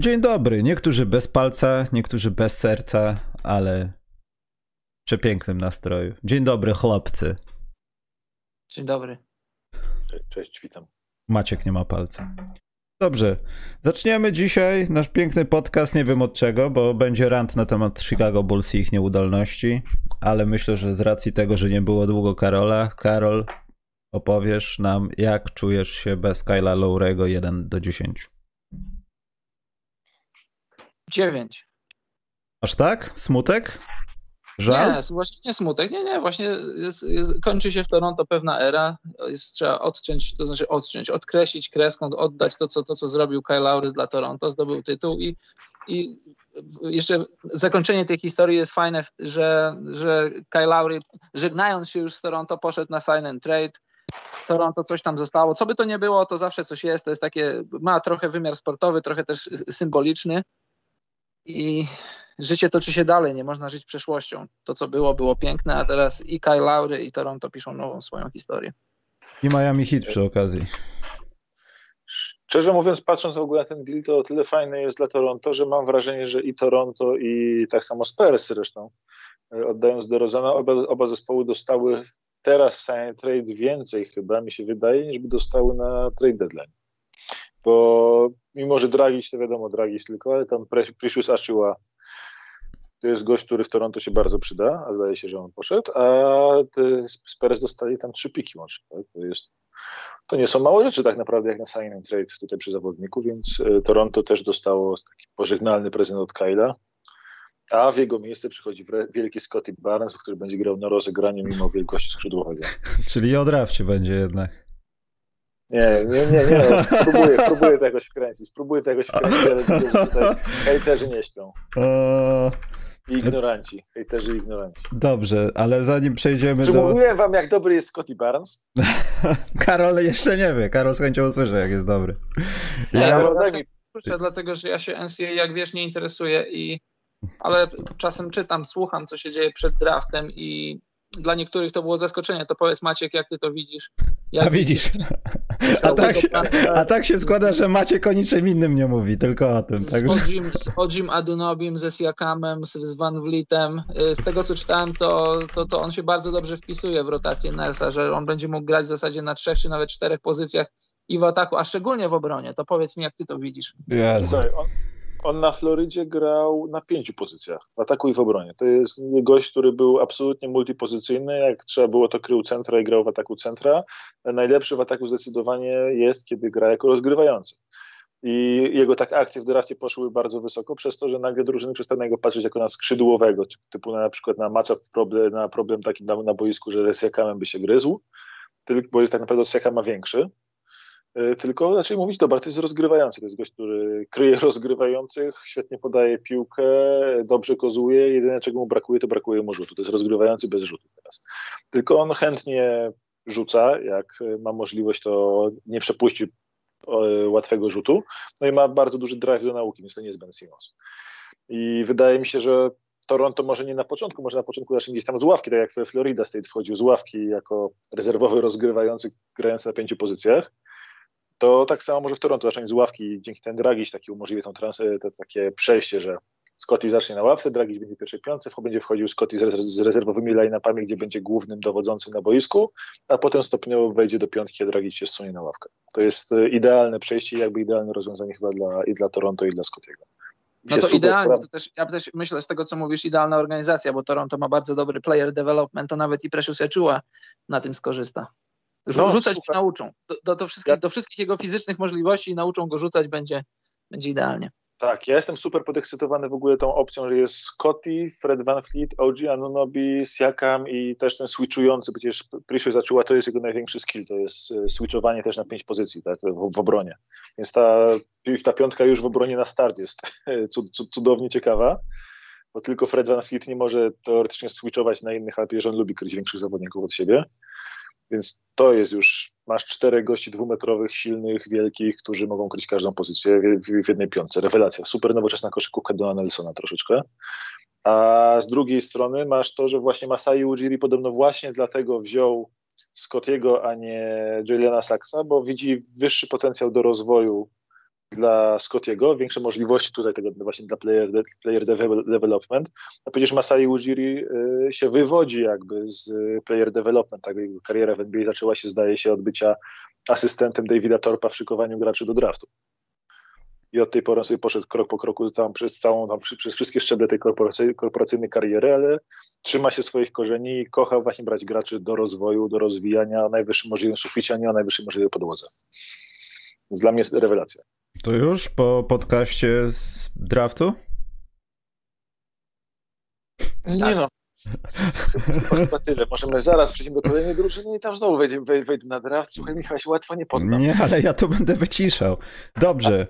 Dzień dobry. Niektórzy bez palca, niektórzy bez serca, ale w przepięknym nastroju. Dzień dobry, chłopcy. Dzień dobry. Cześć, witam. Maciek nie ma palca. Dobrze, zaczniemy dzisiaj nasz piękny podcast, nie wiem od czego, bo będzie rant na temat Chicago Bulls i ich nieudolności, ale myślę, że z racji tego, że nie było długo Karola, Karol, opowiesz nam, jak czujesz się bez Kyla Lowrego 1 do 10. 9. Aż tak? Smutek? Żal? Nie, właśnie nie smutek. Nie, nie, właśnie jest, jest, kończy się w Toronto pewna era. Jest, trzeba odciąć, to znaczy odciąć, odkreślić kreską, oddać to, co, to, co zrobił Kyle Lowry dla Toronto, zdobył tytuł i, i jeszcze zakończenie tej historii jest fajne, że, że Kyle Lowry żegnając się już z Toronto poszedł na sign and trade. Toronto coś tam zostało. Co by to nie było, to zawsze coś jest. To jest takie, ma trochę wymiar sportowy, trochę też symboliczny i życie toczy się dalej, nie można żyć przeszłością. To, co było, było piękne, a teraz i Kyle Lowry, i Toronto piszą nową swoją historię. I Miami Heat przy okazji. Szczerze mówiąc, patrząc w ogóle na ten deal, to o tyle fajny jest dla Toronto, że mam wrażenie, że i Toronto, i tak samo Spurs zresztą, e, oddając do Rozana, oba, oba zespoły dostały teraz w sign trade więcej chyba, mi się wydaje, niż by dostały na trade deadline. Bo mimo, że Dragic, to wiadomo, Dragic tylko, ale tam Precious Achua to jest gość, który w Toronto się bardzo przyda, a zdaje się, że on poszedł, a Spurs dostali tam trzy piki łącznie. Tak? To, jest, to nie są małe rzeczy tak naprawdę jak na sign and trade tutaj przy zawodniku, więc e, Toronto też dostało taki pożegnalny prezent od Kyla, a w jego miejsce przychodzi wielki Scotty Barnes, który będzie grał na rozegraniu mimo wielkości skrzydłowego. Czyli o drafcie będzie jednak. Nie, nie, nie, nie. Próbuję, próbuję to jakoś wkręcić. Próbuję to jakoś wkręcić, ale widzę, że tutaj hejterzy nie śpią. I ignoranci. Hejterzy ignoranci. Dobrze, ale zanim przejdziemy Czy do... mówiłem wam, jak dobry jest Scotty Barnes? Karol jeszcze nie wie. Karol z chęcią usłyszy, jak jest dobry. Ja, ja, mi... słyszę, dlatego że ja się NCAA, jak wiesz, nie interesuję i ale czasem czytam, słucham, co się dzieje przed draftem i dla niektórych to było zaskoczenie. To powiedz Maciek, jak ty to widzisz? Jak a widzisz. A tak, się, a tak się składa, że Maciek o niczym innym nie mówi, tylko o tym. Tak? Z, Odzim, z Odzim Adunobim, ze Siakamem, z Van Vlietem. Y, z tego, co czytałem, to, to, to on się bardzo dobrze wpisuje w rotację Nersa, że on będzie mógł grać w zasadzie na trzech czy nawet czterech pozycjach i w ataku, a szczególnie w obronie. To powiedz mi, jak ty to widzisz. Jezu. On, on na Florydzie grał na pięciu pozycjach, w ataku i w obronie. To jest gość, który był absolutnie multipozycyjny, jak trzeba było to krył centra i grał w ataku centra. Najlepszy w ataku zdecydowanie jest, kiedy gra jako rozgrywający. I jego tak akcje w drafcie poszły bardzo wysoko, przez to, że nagle drużyny przestały na niego patrzeć jako na skrzydłowego, typu na, przykład na matchup problem, na problem taki na, na boisku, że Siakamem by się gryzł, tylko, bo jest tak naprawdę od Siakama ma większy, tylko raczej mówić, dobra, to jest rozgrywający, to jest gość, który kryje rozgrywających, świetnie podaje piłkę, dobrze kozuje, jedyne czego mu brakuje, to brakuje mu rzutu, to jest rozgrywający bez rzutu teraz. Tylko on chętnie rzuca, jak ma możliwość, to nie przepuści łatwego rzutu, no i ma bardzo duży drive do nauki, więc to nie jest Ben Simmons. I wydaje mi się, że Toronto może nie na początku, może na początku zacznie gdzieś tam z ławki, tak jak Florida State wchodził z ławki jako rezerwowy rozgrywający, grający na pięciu pozycjach, to tak samo może w Toronto zacząć z ławki, dzięki ten Dragiś taki umożliwi tą trans, to takie przejście, że Scotty zacznie na ławce, Dragiś będzie w pierwszej piątce, będzie wchodził Scotty z, rezerwowymi line-upami, gdzie będzie głównym dowodzącym na boisku, a potem stopniowo wejdzie do piątki, a Dragic się zsunie na ławkę. To jest e, idealne przejście i jakby idealne rozwiązanie chyba dla, i dla Toronto, i dla Scottiego. No to idealnie, to też, ja też myślę z tego, co mówisz, idealna organizacja, bo Toronto ma bardzo dobry player development, to nawet i Precious Echua na tym skorzysta. No, rzucać super. nauczą. Do, do, do, wszystkich, do wszystkich jego fizycznych możliwości nauczą go rzucać, będzie, będzie idealnie. Tak, ja jestem super podekscytowany w ogóle tą opcją, że jest Scotty, Fred Van Fleet, OG Anunobi, Siakam i też ten switchujący, przecież Precious zaczęła, to jest jego największy skill, to jest e, switchowanie też na pięć pozycji tak, w, w obronie. Więc ta, ta piątka już w obronie na start jest cudownie ciekawa, bo tylko Fred Van Fleet nie może teoretycznie switchować na innych, ale że on lubi kryć większych zawodników od siebie. Więc to jest już, masz czterech gości dwumetrowych, silnych, wielkich, którzy mogą kryć każdą pozycję w, w, jednej piątce. Rewelacja. Super nowoczesna koszykówka Dona Nelsona troszeczkę. A z drugiej strony masz to, że właśnie Masai Ujiri podobno właśnie dlatego wziął Scottiego, a nie Juliana Saxa, bo widzi wyższy potencjał do rozwoju dla Scottiego, większe możliwości tutaj tego właśnie dla player, player development. A przecież Masai Ujiri y, się wywodzi jakby z player development, tak jego kariera w NBA zaczęła się zdaje się od bycia asystentem Davida Torpa w szykowaniu graczy do draftu. I od tej pory sobie poszedł krok po kroku tam przez całą, tam, przez wszystkie szczeble tej korporacyjnej, kariery, ale trzyma się swoich korzeni i kocha właśnie brać graczy do rozwoju, do rozwijania na najwyższym możliwym suficie, a nie na najwyższej możliwej podłodze. Dla mnie rewelacja. To już po podcaście z draftu? Nie tak. no. Chyba tyle. Możemy zaraz przejść do kolejnej drużyny i tam znowu wejdę, wejdę na draft. Słuchaj, Michał, się łatwo nie poddam. Nie, ale ja to będę wyciszał. Dobrze.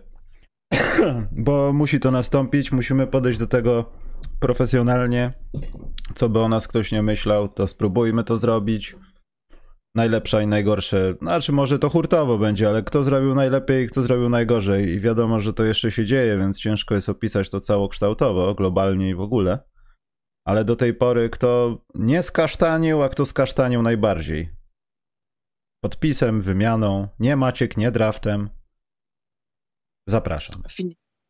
Bo musi to nastąpić, musimy podejść do tego profesjonalnie. Co by o nas ktoś nie myślał, to spróbujmy to zrobić najlepsza i najgorsze. Znaczy, może to hurtowo będzie, ale kto zrobił najlepiej, kto zrobił najgorzej. I wiadomo, że to jeszcze się dzieje, więc ciężko jest opisać to całokształtowo, globalnie i w ogóle. Ale do tej pory, kto nie skasztanił, a kto skasztanił najbardziej. Podpisem, wymianą, nie Maciek, nie draftem. Zapraszam.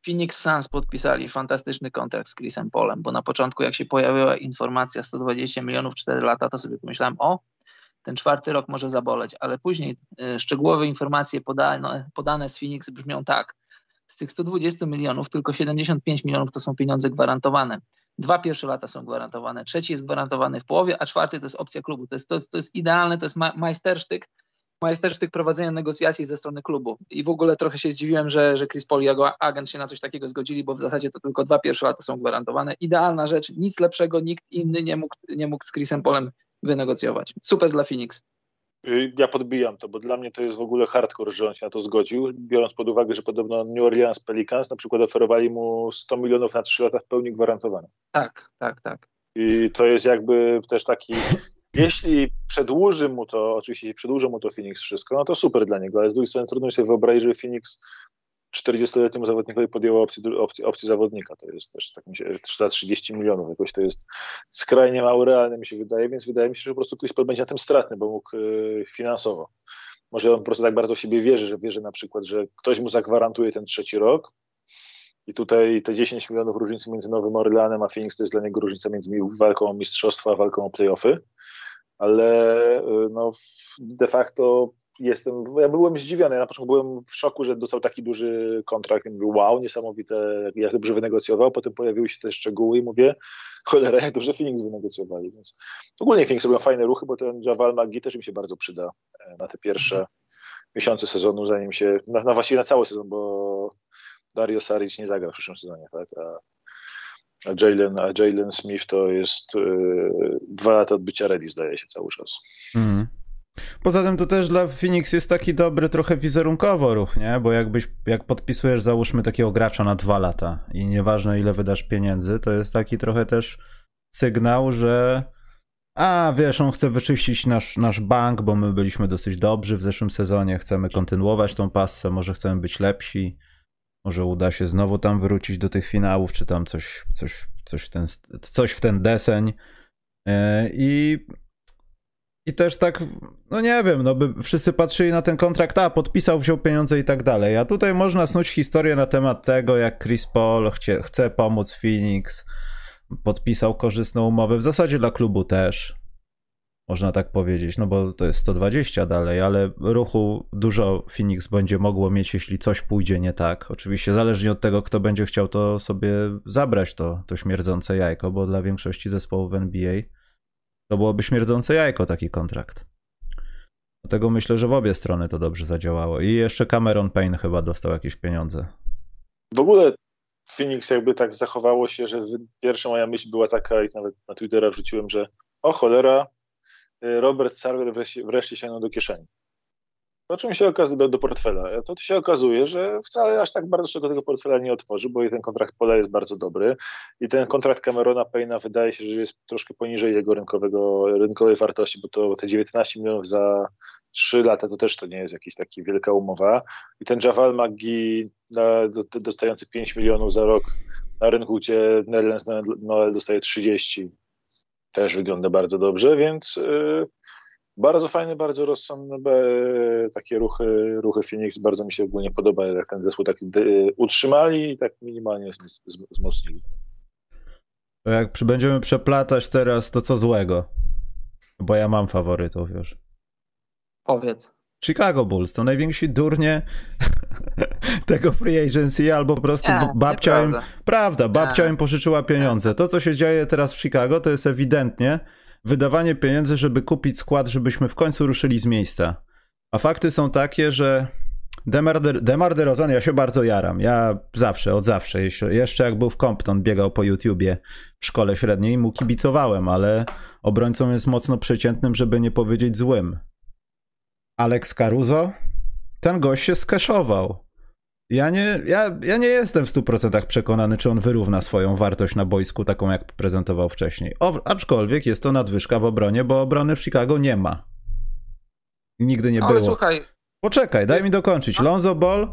Phoenix Suns podpisali fantastyczny kontrakt z Chrisem Polem, bo na początku jak się pojawiła informacja 120 milionów 4 lata, to sobie pomyślałem, o, ten czwarty rok może zaboleć, ale później y, szczegółowe informacje podane, podane z Phoenix brzmią tak. Z tych 120 milionów tylko 75 milionów to są pieniądze gwarantowane. Dwa pierwsze lata są gwarantowane, trzeci jest gwarantowany w połowie, a czwarty to jest opcja klubu. To jest, to, to jest idealne, to jest ma, majstersztyk, majstersztyk prowadzenia negocjacji ze strony klubu. I w ogóle trochę się zdziwiłem, że, że Chris Paul i jego agent się na coś takiego zgodzili, bo w zasadzie to tylko dwa pierwsze lata są gwarantowane. Idealna rzecz, nic lepszego nikt inny nie mógł, nie mógł z Chrisem Polem wynegocjować. Super dla Phoenix. Y, ja podbijam to, bo dla mnie to jest w ogóle hardcore, że on się na to zgodził, biorąc pod uwagę, że podobno New Orleans Pelicans na przykład oferowali mu 100 milionów na 3 lata w pełni gwarantowane. Tak, tak, tak. I to jest jakby też taki, jeśli przedłuży mu to, oczywiście przedłuży mu to Phoenix wszystko, no to super dla niego, ale z drugiej strony trudno sobie wyobrazić, że Phoenix 40-letniemu zawodnikowi podjęła opcję, opcję, opcję zawodnika. To jest też, tak mi się, 330 milionów, jakoś to jest skrajnie mało realne, mi się wydaje, więc wydaje mi się, że po prostu Paul będzie na tym stratny, bo mógł y, finansowo. Może on po prostu tak bardzo w siebie wierzy, że wierzy na przykład, że ktoś mu zagwarantuje ten trzeci rok i tutaj te 10 milionów różnicy między Nowym Orleanem a Phoenix to jest dla niego różnica między walką o mistrzostwa a walką o playoffy, ale y, no, de facto jestem, ja byłem zdziwiony, ja na początku byłem w szoku, że dostał taki duży kontrakt. I mówię, wow, niesamowite, jak dobrze wynegocjował, potem pojawiły się te szczegóły i mówię, cholera, jak dobrze Phoenix wynegocjowali, więc ogólnie Phoenix robią fajne ruchy, bo ten Javal Maggi też mi się bardzo przyda e, na te pierwsze miesiące sezonu, zanim się, na, na właściwie na cały sezon, bo Dario Saric nie zagra w przyszłym sezonie, tak, a a Jalen, a Jalen Smith to jest yy, dwa lata odbycia ready, zdaje się cały czas. Mm. Poza tym to też dla Phoenix jest taki dobry trochę wizerunkowo ruch, nie? Bo jakbyś, jak podpisujesz załóżmy takiego gracza na dwa lata i nieważne ile wydasz pieniędzy, to jest taki trochę też sygnał, że a wiesz, on chce wyczyścić nasz, nasz bank, bo my byliśmy dosyć dobrzy w zeszłym sezonie, chcemy kontynuować tą pasę, może chcemy być lepsi, może uda się znowu tam wrócić do tych finałów, czy tam coś, coś, coś, w, ten, coś w ten deseń. E, I i też tak, no nie wiem, no by wszyscy patrzyli na ten kontrakt, a podpisał, wziął pieniądze i tak dalej. A tutaj można snuć historię na temat tego, jak Chris Paul chcie, chce pomóc Phoenix, podpisał korzystną umowę, w zasadzie dla klubu też, można tak powiedzieć, no bo to jest 120 dalej, ale ruchu dużo Phoenix będzie mogło mieć, jeśli coś pójdzie nie tak. Oczywiście zależnie od tego, kto będzie chciał to sobie zabrać, to, to śmierdzące jajko, bo dla większości zespołów NBA to byłoby śmierdzące jajko taki kontrakt. Dlatego myślę, że w obie strony to dobrze zadziałało. I jeszcze Cameron Payne chyba dostał jakieś pieniądze. W ogóle Phoenix jakby tak zachowało się, że pierwsza moja myśl była taka, i nawet na Twittera wrzuciłem, że o cholera, y, Robert Sarver wreszcie, wreszcie sięgnął do kieszeni. To czym się okazuje do, do portfela? To się okazuje, że wcale aż tak bardzo czego tego portfela nie otworzy, bo i ten kontrakt Pola jest bardzo dobry i ten kontrakt Camerona Payna wydaje się, że jest troszkę poniżej jego rynkowego, rynkowej wartości, bo to te 19 milionów za 3 lata to też to nie jest jakaś taka wielka umowa. I ten Javal McGee dostający 5 milionów za rok na rynku, gdzie Netherlands Noel dostaje 30, też wygląda bardzo dobrze, więc yy, Bardzo fajne, bardzo rozsądne takie ruchy, ruchy Phoenix. Bardzo mi się ogólnie podoba, jak ten zespół tak utrzymali i tak minimalnie wzmocnili. Jak będziemy przeplatać teraz, to co złego? Bo ja mam faworytów już. Powiedz. Chicago Bulls to najwięksi durnie tego free agency, albo po prostu nie, babcia im. Prawda, babcia nie. im pożyczyła pieniądze. To, co się dzieje teraz w Chicago, to jest ewidentnie wydawanie pieniędzy, żeby kupić skład, żebyśmy w końcu ruszyli z miejsca. A fakty są takie, że Demar, de, Demar DeRozan, ja się bardzo jaram. Ja zawsze, od zawsze, jeszcze jak był w Compton, biegał po YouTubie w szkole średniej, mu kibicowałem, ale obrońcą jest mocno przeciętnym, żeby nie powiedzieć złym. Alex Caruso? Ten gość się skeszował. Ja nie, ja, ja nie jestem w 100% przekonany, czy on wyrówna swoją wartość na boisku, taką jak prezentował wcześniej. O, aczkolwiek jest to nadwyżka w obronie, bo obrony w Chicago nie ma. Nigdy nie Ale było. słuchaj. Poczekaj, daj mi dokończyć. Lonzo Ball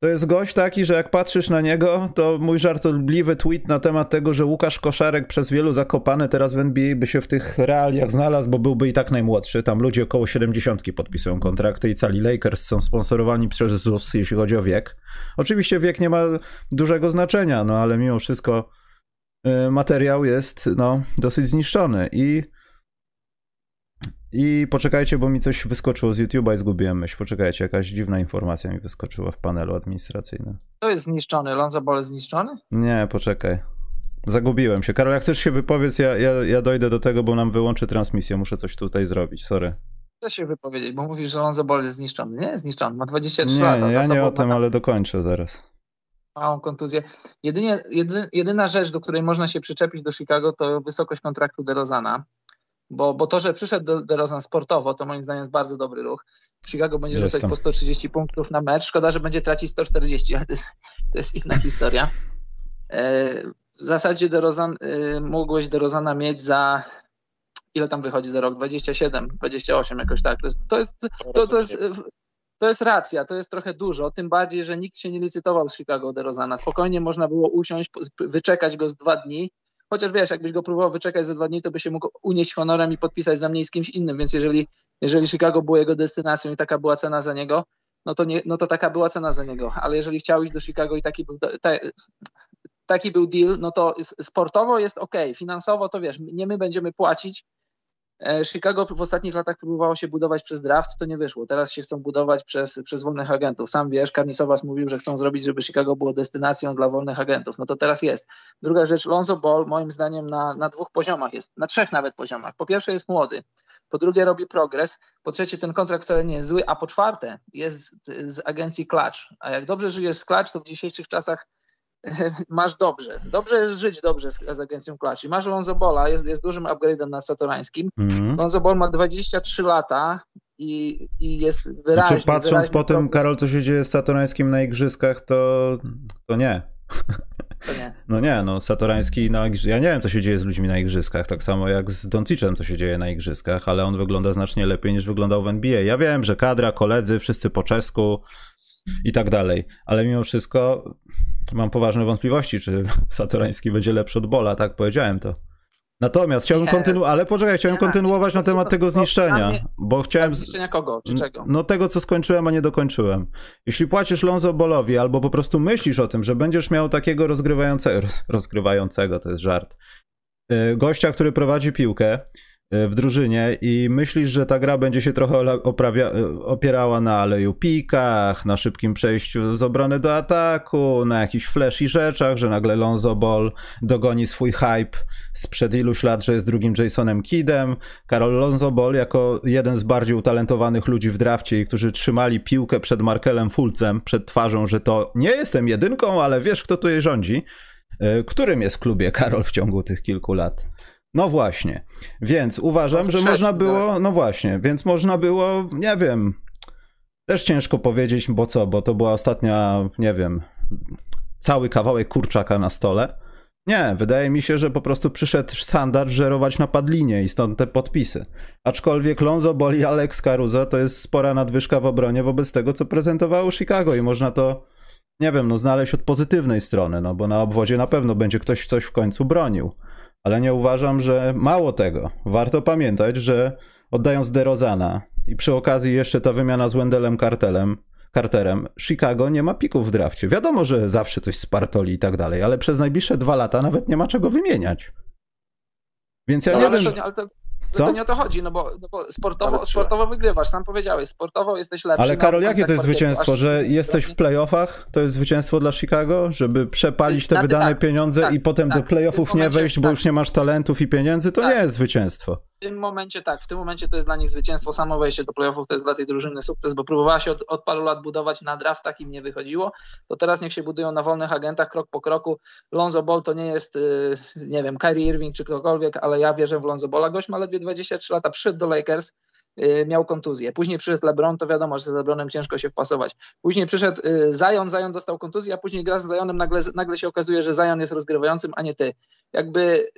to jest gość taki, że jak patrzysz na niego, to mój żartobliwy tweet na temat tego, że Łukasz Koszarek przez wielu zakopany teraz w NBA by się w tych realiach znalazł, bo byłby i tak najmłodszy. Tam ludzie około 70 podpisują kontrakty i cali Lakers są sponsorowani przez ZUS, jeśli chodzi o wiek. Oczywiście wiek nie ma dużego znaczenia, no ale mimo wszystko y, materiał jest no, dosyć zniszczony i i poczekajcie, bo mi coś wyskoczyło z YouTube'a i zgubiłem myśl. Poczekajcie, jakaś dziwna informacja mi wyskoczyła w panelu administracyjnym. To jest zniszczony. Lonzo Ball jest zniszczony? Nie, poczekaj. Zagubiłem się. Karol, jak chcesz się wypowiedz, ja, ja, ja dojdę do tego, bo nam wyłączy transmisję. Muszę coś tutaj zrobić, sorry. Chcę się wypowiedzieć, bo mówisz, że Lonzo Ball jest zniszczony. Nie jest zniszczony, ma 23 nie, lata. Nie, ja nie o tym, ale dokończę zaraz. Małą kontuzję. Jedynie, jedy, jedyna rzecz, do której można się przyczepić do Chicago, to wysokość kontraktu DeRozana bo, bo to, że przyszedł do, do Rozan sportowo, to moim zdaniem jest bardzo dobry ruch. Chicago będzie Jestem. rzucać po 130 punktów na mecz. Szkoda, że będzie tracić 140, ale to jest, to jest inna historia. E, w zasadzie DeRozan, e, mógłbyś DeRozana mieć za ile tam wychodzi za rok? 27, 28 jakoś tak. To jest, to jest, to, to jest, to jest racja, to jest trochę dużo, tym bardziej, że nikt się nie licytował z Chicago DeRozana. Spokojnie można było usiąść, wyczekać go z dwa dni Chociaż wiesz, jakbyś go próbował wyczekać za dwa dni, to by się mógł unieść honorem i podpisać za mnie z kimś innym. Więc jeżeli, jeżeli Chicago było jego destynacją i taka była cena za niego, no to, nie, no to taka była cena za niego. Ale jeżeli chciał iść do Chicago i taki był, ta, taki był deal, no to sportowo jest ok, finansowo to wiesz, nie my będziemy płacić, Chicago w ostatnich latach próbowało się budować przez draft, to nie wyszło. Teraz się chcą budować przez, przez wolnych agentów. Sam wiesz, Karnisowas mówił, że chcą zrobić, żeby Chicago było destynacją dla wolnych agentów. No to teraz jest. Druga rzecz, Lonzo Ball moim zdaniem na, na dwóch poziomach jest, na trzech nawet poziomach. Po pierwsze jest młody, po drugie robi progres, po trzecie ten kontrakt wcale nie jest zły, a po czwarte jest z agencji Clutch. A jak dobrze żyjesz z Clutch, to w dzisiejszych czasach masz dobrze. Dobrze jest żyć dobrze z, z agencją. I masz Lonzo Bola, jest, jest dużym upgrade'em na Satorańskim. Mm. Lonzo Ball ma 23 lata i, i jest wyraźnie... Znaczy, patrząc wyraźnie po tym, Karol, co się dzieje z Satorańskim na igrzyskach, to, to nie. To nie. No nie, no Satorański na. Ja nie wiem, co się dzieje z ludźmi na igrzyskach, tak samo jak z Doncicem, co się dzieje na igrzyskach, ale on wygląda znacznie lepiej niż wyglądał w NBA. Ja wiem, że kadra, koledzy, wszyscy po czesku, i tak dalej. Ale mimo wszystko mam poważne wątpliwości, czy Satorański będzie lepszy od Bola, tak powiedziałem to. Natomiast chciałbym kontynuować, ale poczekaj, chciałem kontynuować na temat tego zniszczenia, bo chciałem... Zniszczenia kogo, czy czego? No tego, co skończyłem, a nie dokończyłem. Jeśli płacisz Lonzo Bolowi, albo po prostu myślisz o tym, że będziesz miał takiego rozgrywającego, rozgrywającego, to jest żart, y, gościa, który prowadzi piłkę, w drużynie i myślisz, że ta gra będzie się trochę oprawia, e, opierała na aleju pikach, na szybkim przejściu z obrony do ataku, na jakichś flash i rzeczach, że nagle Lonzo Ball dogoni swój hype sprzed iluś lat, że jest drugim Jasonem Kidem. Karol Lonzo Ball jako jeden z bardziej utalentowanych ludzi w drafcie i którzy trzymali piłkę przed Markelem Fulcem, przed twarzą, że to nie jestem jedynką, ale wiesz kto tu jej rządzi. E, którym jest klubie Karol w ciągu tych kilku lat? No właśnie. Więc uważam, no, że można było. No właśnie, więc można było, nie wiem. Też ciężko powiedzieć, bo co, bo to była ostatnia, nie wiem, cały kawałek kurczaka na stole. Nie, wydaje mi się, że po prostu przyszedł standard żerować na padlinie i stąd te podpisy. Aczkolwiek Lonzo Boli Alex Caruso to jest spora nadwyżka w obronie wobec tego, co prezentowało Chicago i można to, nie wiem, no znaleźć od pozytywnej strony, no bo na obwodzie na pewno będzie ktoś coś w końcu bronił ale nie uważam, że mało tego. Warto pamiętać, że oddając DeRozana i przy okazji jeszcze ta wymiana z Wendelem Cartelem, Carterem, Chicago nie ma pików w drafcie. Wiadomo, że zawsze coś spartoli i tak dalej, ale przez najbliższe dwa lata nawet nie ma czego wymieniać. Więc ja No, nie ale wiem... to, ale to, Co? to nie o to chodzi, no bo, no bo sportowo, Ale sportowo wygrywasz, sam powiedziałeś, sportowo jesteś lepszy. Ale na Karol, jakie to końcach jest zwycięstwo, że jesteś w playoffach? To jest zwycięstwo dla Chicago? Żeby przepalić te wydane tak, pieniądze tak, i potem tak. do playoffów nie momencie- wejść, bo tak. już nie masz talentów i pieniędzy? To Tak. nie jest zwycięstwo. W tym momencie tak, w tym momencie to jest dla nich zwycięstwo, samo wejście do playoffów to jest dla tej drużyny sukces, bo próbowała się od, od paru lat budować na draftach, im nie wychodziło, to teraz niech się budują na wolnych agentach krok po kroku. Lonzo Ball to nie jest, y, nie wiem, Kyrie Irving czy ktokolwiek, ale ja wierzę w Lonzo Balla. Gość ma ledwie 23 lata, przyszedł do Lakers, y, miał kontuzję. Później przyszedł LeBron, to wiadomo, że z LeBronem ciężko się wpasować. Później przyszedł y, Zion, Zion dostał kontuzję, a później gra z Zionem, nagle, nagle się okazuje, że Zion jest rozgrywającym, a nie ty. Jakby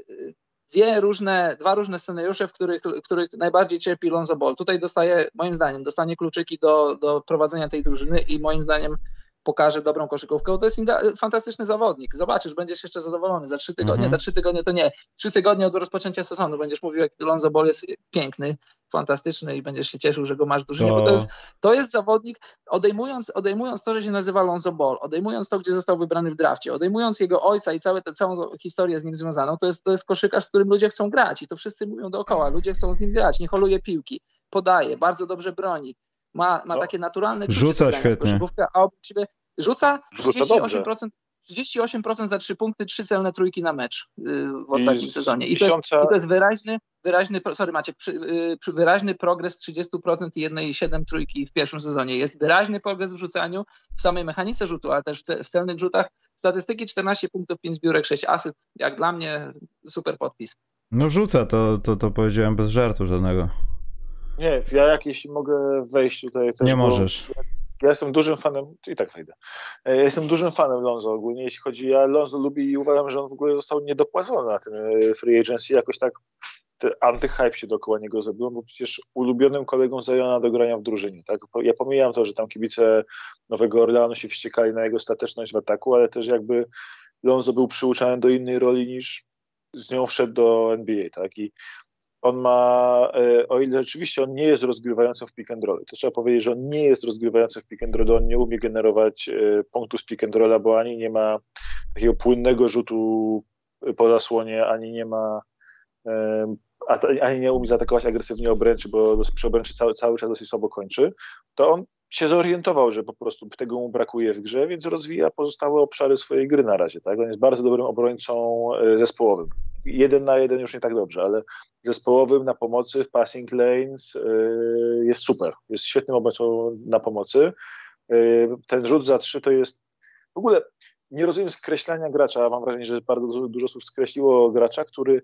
dwie różne, dwa różne scenariusze, w których, w których najbardziej cierpi Lonzo Ball. Tutaj dostaje, moim zdaniem, dostanie kluczyki do, do prowadzenia tej drużyny i moim zdaniem pokaże dobrą koszykówkę, to jest fantastyczny zawodnik. Zobaczysz, będziesz jeszcze zadowolony. Za trzy tygodnie, Mhm. za trzy tygodnie to nie. Trzy tygodnie od rozpoczęcia sezonu będziesz mówił, jak Lonzo Ball jest piękny, fantastyczny i będziesz się cieszył, że go masz w drużynie, To- bo to jest, to jest zawodnik, odejmując, odejmując to, że się nazywa Lonzo Ball, odejmując to, gdzie został wybrany w drafcie, odejmując jego ojca i całe, tę całą historię z nim związaną, to jest, to jest koszykarz, z którym ludzie chcą grać i to wszyscy mówią dookoła, ludzie chcą z nim grać, nie holuje piłki, podaje, bardzo dobrze broni, ma, ma No. takie naturalne Rzuca świetnie. a obok siebie rzuca Rzuca 38%, 38% za 3 punkty, 3 celne trójki na mecz yy, w ostatnim z sezonie. I to, jest, tysiąca- I to jest wyraźny, wyraźny, sorry Maciek, przy, yy, przy- wyraźny progres 30% i jednej 7 trójki w pierwszym sezonie. Jest wyraźny progres w rzucaniu, w samej mechanice rzutu, ale też w, ce, w celnych rzutach. Statystyki 14 punktów, 5 zbiórek, 6 asyst. Jak dla mnie super podpis. No rzuca, to, to, to powiedziałem bez żartu żadnego. Nie, ja jak jeśli mogę wejść tutaj... Też, Nie możesz. Ja jestem dużym fanem, i tak wejdę. E, Ja jestem dużym fanem Lonzo ogólnie, jeśli chodzi, ja Lonzo lubię i uważam, że on w ogóle został niedopłacony na tym e, free agency, jakoś tak antyhype się dookoła niego zrobiło, bo przecież ulubionym kolegą Zajona do grania w drużynie, tak? Ja pomijam to, że tam kibice Nowego Orleanu się wściekali na jego stateczność w ataku, ale też jakby Lonzo był przyuczany do innej roli niż z nią wszedł do NBA, tak? I on ma, e, o ile rzeczywiście on nie jest rozgrywającym w pick and roll, to trzeba powiedzieć, że on nie jest rozgrywającym w pick and roll, on nie umie generować e, punktów z pick and rolla, bo ani nie ma takiego płynnego rzutu po zasłonie, ani nie ma e, ani nie umie zaatakować agresywnie obręczy, bo przy obręczy cały, cały czas dosyć słabo kończy, to on się zorientował, że po prostu tego mu brakuje w grze, więc rozwija pozostałe obszary swojej gry na razie. Tak? On jest bardzo dobrym obrońcą e, zespołowym. Jeden na jeden już nie tak dobrze, ale zespołowym na pomocy w passing lanes yy, jest super. Jest świetnym obrońcą na pomocy. Yy, ten rzut za trzy to jest w ogóle nie rozumiem skreślania gracza. Mam wrażenie, że bardzo dużo, słów skreśliło gracza, który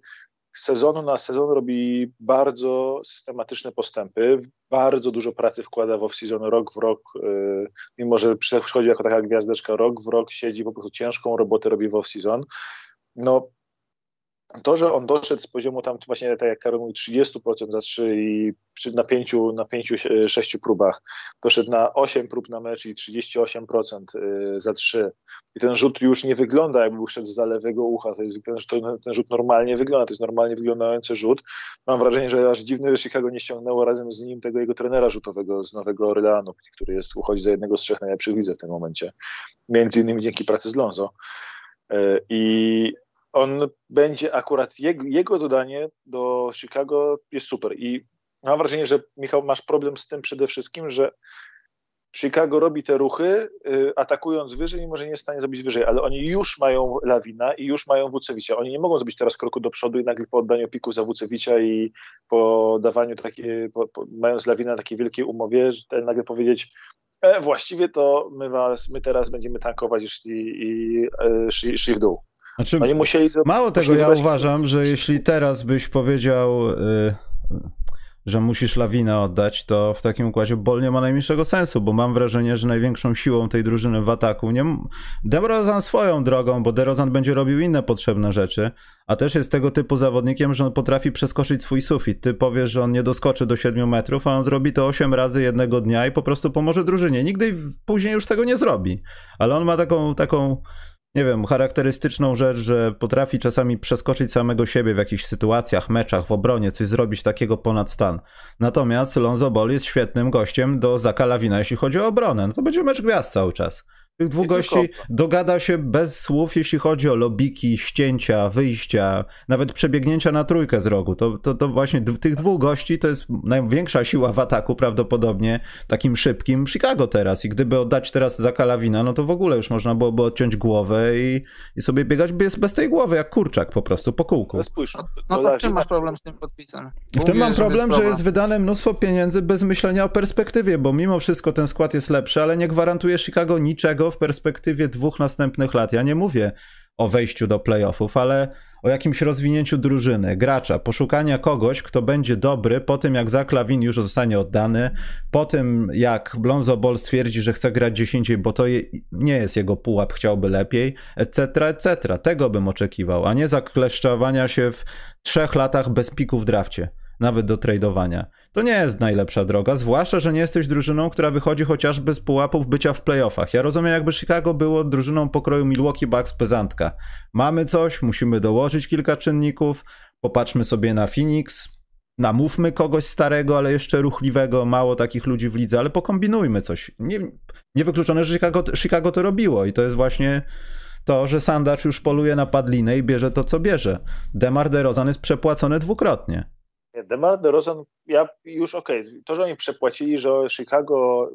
sezonu na sezon robi bardzo systematyczne postępy, bardzo dużo pracy wkłada w off-season rok w rok, yy, mimo że przychodzi jako taka gwiazdeczka, rok w rok siedzi, po prostu ciężką robotę robi w off-season. No, to, że on doszedł z poziomu tam właśnie, tak jak Karol mówi, 30% za 3 i na 5, na 5 6 próbach, doszedł na 8 prób na mecz i 38% y, za 3. I ten rzut już nie wygląda, jakby szedł z lewego ucha. To jest, ten, ten, rzut normalnie wygląda, to jest normalnie wyglądający rzut. Mam wrażenie, że aż dziwne, że Chicago nie ściągnęło razem z nim tego jego trenera rzutowego z Nowego Orleanu, który jest, uchodzi za jednego z trzech najlepszych widzów w tym momencie. Między innymi dzięki pracy z Lonzo. Y, I on będzie akurat, jego, jego dodanie do Chicago jest super i mam wrażenie, że Michał, masz problem z tym przede wszystkim, że Chicago robi te ruchy, y, atakując wyżej, mimo że nie jest w stanie zrobić wyżej, ale oni już mają Lawina i już mają Wucewicza. Oni nie mogą zrobić teraz kroku do przodu i nagle po oddaniu piku za Wucewicza i po dawaniu takiej, po, po, mając Lawina na takiej wielkiej umowie, nagle powiedzieć, e, właściwie to my, was, my teraz będziemy tankować i szli, i, e, w dół. Znaczy, Oni musieli mało tego, ja uważam, że jeśli teraz byś powiedział, y, że musisz lawinę oddać, to w takim układzie Bol nie ma najmniejszego sensu, bo mam wrażenie, że największą siłą tej drużyny w ataku nie... DeRozan swoją drogą, bo DeRozan będzie robił inne potrzebne rzeczy, a też jest tego typu zawodnikiem, że on potrafi przeskoczyć swój sufit. Ty powiesz, że on nie doskoczy do 7 metrów, a on zrobi to 8 razy jednego dnia i po prostu pomoże drużynie. Nigdy później już tego nie zrobi. Ale on ma taką, taką nie wiem, charakterystyczną rzecz, że potrafi czasami przeskoczyć samego siebie w jakichś sytuacjach, meczach, w obronie, coś zrobić takiego ponad stan. Natomiast Lonzo Ball jest świetnym gościem do Zakalawina, jeśli chodzi o obronę. No to będzie mecz gwiazd cały czas. Tych dwóch gości dogada się bez słów, jeśli chodzi o lobiki, ścięcia, wyjścia, nawet przebiegnięcia na trójkę z rogu. To, to, to właśnie tych dwóch gości to jest największa siła w ataku prawdopodobnie takim szybkim Chicago teraz. I gdyby oddać teraz za Kalawina, no to w ogóle już można byłoby odciąć głowę i, i sobie biegać bez, bez tej głowy, jak kurczak po prostu po kółku. No, spójrz, no, no to w czym masz problem z tym podpisem? W tym mam problem, że jest wydane mnóstwo pieniędzy bez myślenia o perspektywie, bo mimo wszystko ten skład jest lepszy, ale nie gwarantuje Chicago niczego w perspektywie dwóch następnych lat. Ja nie mówię o wejściu do playoffów, ale o jakimś rozwinięciu drużyny, gracza, poszukania kogoś, kto będzie dobry po tym, jak Zach Lawin już zostanie oddany, po tym, jak Blonzo Ball stwierdzi, że chce grać 10, bo to je, nie jest jego pułap, chciałby lepiej, etc., etc. Tego bym oczekiwał, a nie zakleszczowania się w trzech latach bez piku w drafcie nawet do tradowania. To nie jest najlepsza droga, zwłaszcza, że nie jesteś drużyną, która wychodzi chociażby z pułapów bycia w playoffach. Ja rozumiem, jakby Chicago było drużyną pokroju Milwaukee Bucks pezantka. Mamy coś, musimy dołożyć kilka czynników, popatrzmy sobie na Phoenix, namówmy kogoś starego, ale jeszcze ruchliwego, mało takich ludzi w lidze, ale pokombinujmy coś. Nie, niewykluczone, że Chicago, Chicago to robiło i to jest właśnie to, że Sandacz już poluje na padlinę i bierze to, co bierze. Demar DeRozan jest przepłacony dwukrotnie. DeMar DeRozan, ja już okej, okay, to, że oni przepłacili, że Chicago,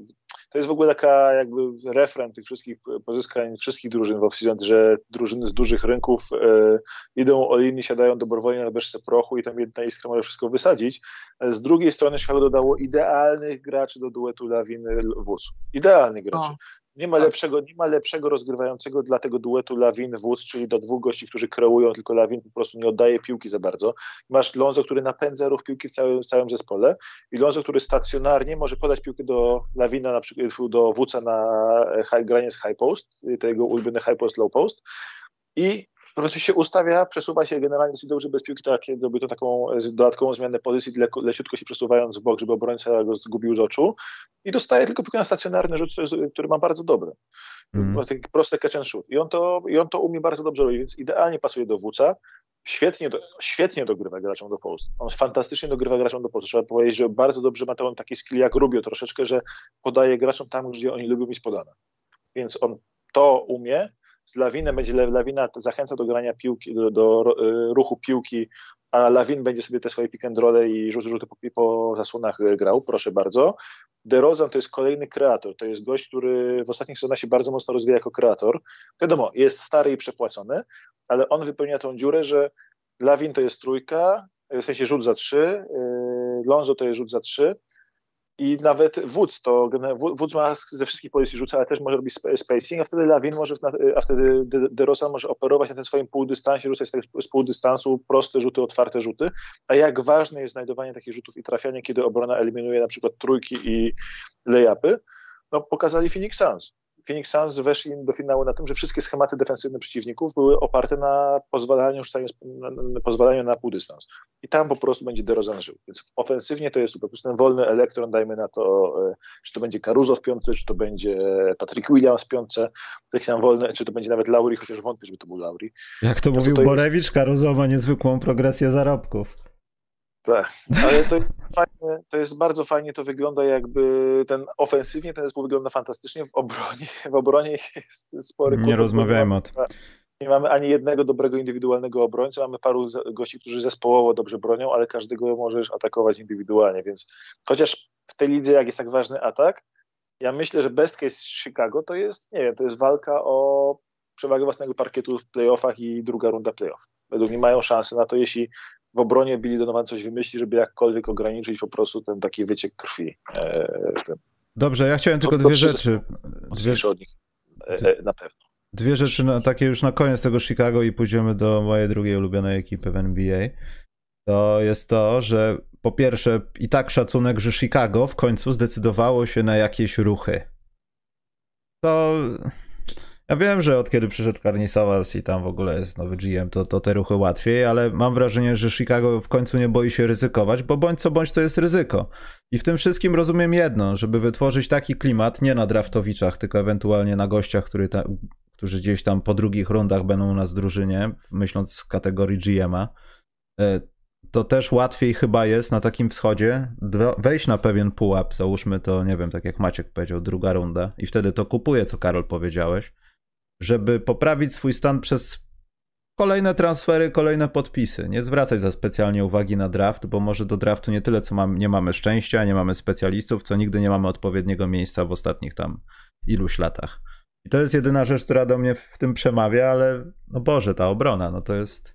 to jest w ogóle taka jakby refren tych wszystkich pozyskań wszystkich drużyn w off-season, że drużyny z dużych rynków e, idą o linii, siadają dobrowolnie na beczce prochu i tam jedna iskra może wszystko wysadzić. Z drugiej strony Chicago dodało idealnych graczy do duetu Lawiny Wóz. Idealnych graczy. No. Nie ma, tak. lepszego, nie ma lepszego rozgrywającego dla tego duetu Lawin wóz, czyli do dwóch gości, którzy kreują, tylko Lawin po prostu nie oddaje piłki za bardzo. Masz Lonzo, który napędza ruch piłki w całym, w całym zespole i Lonzo, który stacjonarnie może podać piłkę do Lawina, na przykład do Wuca na high, granie z high post, tego ulubiony high post, low post i po prostu się ustawia, przesuwa się generalnie dosyć dobrze bez piłki, tak, robi to taką dodatkową zmianę pozycji, le, leciutko się przesuwając w bok, żeby obrońca go zgubił z oczu i dostaje tylko piłkę na stacjonarny rzut, który ma bardzo dobry. Mm. Taki prosty catch and shoot. I on, to, I on to umie bardzo dobrze robić, więc idealnie pasuje do WC. Świetnie, do, świetnie dogrywa graczom do post. On fantastycznie dogrywa graczom do post. Trzeba powiedzieć, że bardzo dobrze ma to taki skill jak Rubio troszeczkę, że podaje graczom tam, gdzie oni lubią mieć podane. Więc on to umie, z Lawinem będzie Lawina zachęca do grania piłki, do, do y, ruchu piłki, a Lawin będzie sobie te swoje pick and roll i rzuty, rzuty po, po zasłonach y, grał, proszę bardzo. DeRozan to jest kolejny kreator, to jest gość, który w ostatnich sezonach się bardzo mocno rozwija jako kreator. Wiadomo, jest stary i przepłacony, ale on wypełnia tą dziurę, że Lawin to jest trójka, w sensie rzut za trzy, Lonzo to jest rzut za trzy, i nawet Woods, to Woods ma ze wszystkich pozycji rzuca, ale też może robić spacing, a wtedy Lawin może, a wtedy DeRozan może operować na tym swoim półdystansie, rzucać z półdystansu proste rzuty, otwarte rzuty, a jak ważne jest znajdowanie takich rzutów i trafianie, kiedy obrona eliminuje na przykład trójki i layupy, no pokazali Phoenix Suns. Phoenix Suns weszli do finału na tym, że wszystkie schematy defensywne przeciwników były oparte na pozwalaniu, na, na, pozwalaniu na półdystans. I tam po prostu będzie DeRozan żył. Więc ofensywnie to jest. Po prostu ten wolny elektron, dajmy na to, e, czy to będzie Caruso w piątce, czy to będzie Patrick Williams w piątce, taki tam wolny, czy to będzie nawet Lauri, chociaż wątpię, żeby to był Lauri. Jak to no mówił to Borewicz, jest... Caruso ma niezwykłą progresję zarobków. Tak, ale to jest, fajnie, to jest bardzo fajnie, to wygląda jakby ten ofensywnie ten zespół wygląda fantastycznie, w obronie, w obronie jest spory Nie rozmawiajmy o tym. Nie mamy ani jednego dobrego indywidualnego obrońca, mamy paru gości, którzy zespołowo dobrze bronią, ale każdego możesz atakować indywidualnie, więc chociaż w tej lidze, jak jest tak ważny atak, ja myślę, że best case Chicago to jest, nie wiem, to jest walka o przewagę własnego parkietu w playoffach i druga runda playoff. Według mnie mają szansę na to, jeśli w obronie Billy Donovan coś wymyśli, żeby jakkolwiek ograniczyć po prostu ten taki wyciek krwi. E. Dobrze, ja chciałem tylko dwie rzeczy. Dwie, od nich, e, na pewno. Dwie rzeczy, na, takie już na koniec tego Chicago i pójdziemy do mojej drugiej ulubionej ekipy w NBA. To jest to, że po pierwsze i tak szacunek, że Chicago w końcu zdecydowało się na jakieś ruchy. To ja wiem, że od kiedy przyszedł Karnisawas i tam w ogóle jest nowy GM, to, to te ruchy łatwiej, ale mam wrażenie, że Chicago w końcu nie boi się ryzykować, bo bądź co bądź to jest ryzyko. I w tym wszystkim rozumiem jedno, żeby wytworzyć taki klimat, nie na draftowiczach, tylko ewentualnie na gościach, który ta, którzy gdzieś tam po drugich rundach będą u nas w drużynie, myśląc z kategorii GM-a, e, to też łatwiej chyba jest na takim wschodzie wejść na pewien pułap, załóżmy to, nie wiem, tak jak Maciek powiedział, druga runda i wtedy to kupuje, co Karol powiedziałeś, żeby poprawić swój stan przez kolejne transfery, kolejne podpisy. Nie zwracać za specjalnie uwagi na draft, bo może do draftu nie tyle, co mam, nie mamy szczęścia, nie mamy specjalistów, co nigdy nie mamy odpowiedniego miejsca w ostatnich tam iluś latach. I to jest jedyna rzecz, która do mnie w tym przemawia, ale no Boże, ta obrona, no to jest...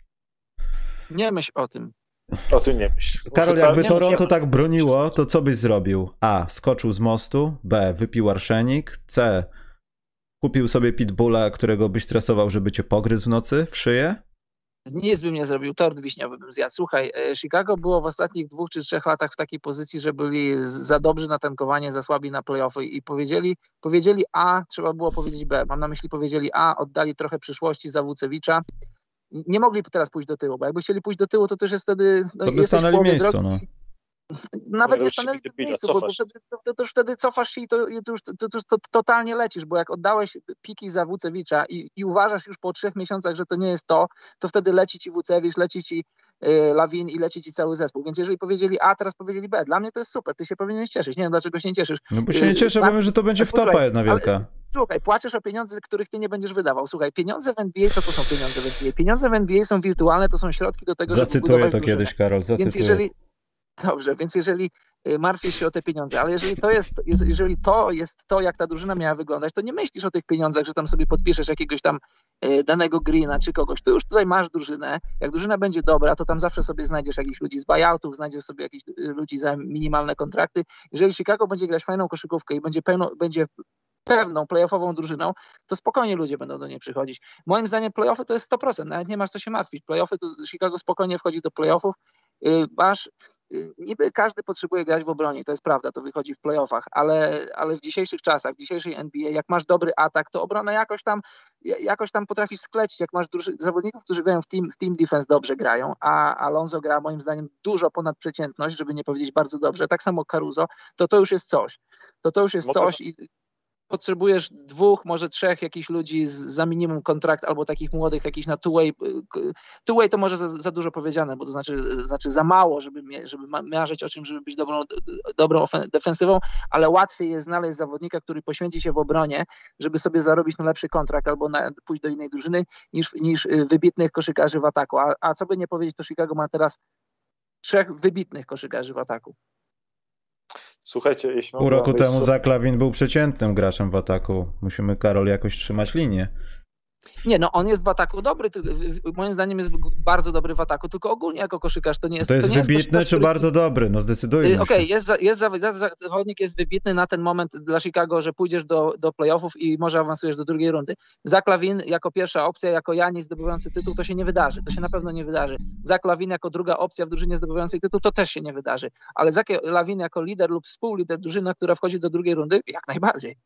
Nie myśl o tym. O tym nie myśl. Karol, jakby Toronto tak broniło, to co byś zrobił? A. Skoczył z mostu. B. Wypił arszenik. C. Kupił sobie pitbulla, którego byś stresował, żeby cię pogryzł w nocy w szyję? Nic bym nie zrobił, tort wiśniowy bym zjadł. Słuchaj, e, Chicago było w ostatnich dwóch czy trzech latach w takiej pozycji, że byli za dobrzy na tankowanie, za słabi na playoffy i powiedzieli, powiedzieli A, trzeba było powiedzieć B. Mam na myśli powiedzieli A, oddali trochę przyszłości za Wucewicza. Nie mogli teraz pójść do tyłu, bo jakby chcieli pójść do tyłu, to też jest wtedy... No, to by stanęli miejscu, drogi, no nawet nie stanęli w miejscu, bo, bo wtedy, to, to, już wtedy cofasz się i to, to już to, to, to, totalnie lecisz, bo jak oddałeś piki za Wucewicza i, i uważasz już po trzech miesiącach, że to nie jest to, to wtedy leci ci Wucewicz, leci ci y, Lawin i leci ci cały zespół. Więc jeżeli powiedzieli A, teraz powiedzieli B, dla mnie to jest super, ty się powinieneś cieszyć. Nie wiem, dlaczego się nie cieszysz. No bo się nie y, cieszę, bo wiem, że to będzie wtopa jedna wielka. Ale, słuchaj, płaczesz o pieniądze, których ty nie będziesz wydawał. Słuchaj, pieniądze w NBA, co to są pieniądze w NBA? Pieniądze w NBA są wirtualne, to są środki do tego, zacytuję żeby to kiedyś, Karol, zacytuję. Więc jeżeli, Dobrze, więc jeżeli y, martwisz się o te pieniądze, ale jeżeli to jest, jeżeli to jest to, jak ta drużyna miała wyglądać, to nie myślisz o tych pieniądzach, że tam sobie podpiszesz jakiegoś tam y, danego Greena czy kogoś. To już tutaj masz drużynę. Jak drużyna będzie dobra, to tam zawsze sobie znajdziesz jakichś ludzi z buyoutów, znajdziesz sobie jakichś y, ludzi za minimalne kontrakty. Jeżeli Chicago będzie grać fajną koszykówkę i będzie, pełno, będzie pewną playoffową drużyną, to spokojnie ludzie będą do niej przychodzić. Moim zdaniem playoffy to jest 100%, nawet nie masz co się martwić. Playoffy to Chicago spokojnie wchodzi do playoffów. Y, masz, y, niby każdy potrzebuje grać w obronie, to jest prawda, to wychodzi w playoffach, ale, ale w dzisiejszych czasach, w dzisiejszej NBA, jak masz dobry atak, to obrona jakoś tam, jakoś tam potrafisz sklecić, jak masz zawodników, którzy grają w team, w team defense dobrze grają, a Alonso gra moim zdaniem dużo ponad przeciętność, żeby nie powiedzieć bardzo dobrze, tak samo Caruso, to to już jest coś. To to już jest coś i potrzebujesz dwóch, może trzech jakichś ludzi z, za minimum kontrakt albo takich młodych, jakichś na two-way. Two-way to może za, za, dużo powiedziane, bo to znaczy, znaczy za mało, żeby, żeby marzyć o czym, żeby być dobrą, dobrą defensywą, ale łatwiej jest znaleźć zawodnika, który poświęci się w obronie, żeby sobie zarobić na lepszy kontrakt albo na, pójść do innej drużyny, niż, niż y, wybitnych koszykarzy w ataku. A, a co by nie powiedzieć, to Chicago ma teraz trzech wybitnych koszykarzy w ataku. Słuchajcie, jeśli Pół roku temu Zaklawin był przeciętnym graczem w ataku. Musimy, Karol, jakoś trzymać linię. Nie, no on jest w ataku dobry, moim zdaniem jest bardzo dobry w ataku, tylko ogólnie jako koszykarz to nie jest... To jest to wybitny czy który... bardzo dobry? No zdecydujmy y, Okej, okay, jest, jest zawodnik jest wybitny na ten moment dla Chicago, że pójdziesz do, do playoffów i może awansujesz do drugiej rundy. Zaklawin jako pierwsza opcja, jako Janis zdobywający tytuł, to się nie wydarzy, to się na pewno nie wydarzy. Zaklawin jako druga opcja w drużynie zdobywającej tytuł, to też się nie wydarzy. Ale Zaklawin jako lider lub współlider drużyna, która wchodzi do drugiej rundy, jak najbardziej.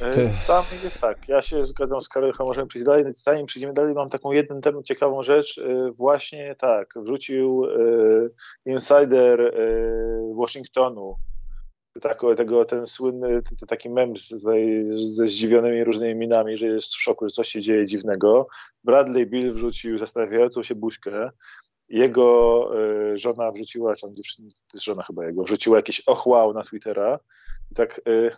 E, tam jest tak, ja się zgadzam z Karolem, możemy przejść dalej. Zanim przejdziemy dalej, mam taką jedną temat, ciekawą rzecz. E, właśnie tak, wrzucił e, insider Washingtonu tak, tego, ten słynny, ten, taki mem z, ze zdziwionymi różnymi minami, że jest w szoku, że coś się dzieje dziwnego. Bradley Bill wrzucił zastanawiającą się buźkę. Jego y, żona wrzuciła, czy on dziewczyna, to jest żona chyba jego, wrzuciła jakieś ochłał na Twittera. I tak y,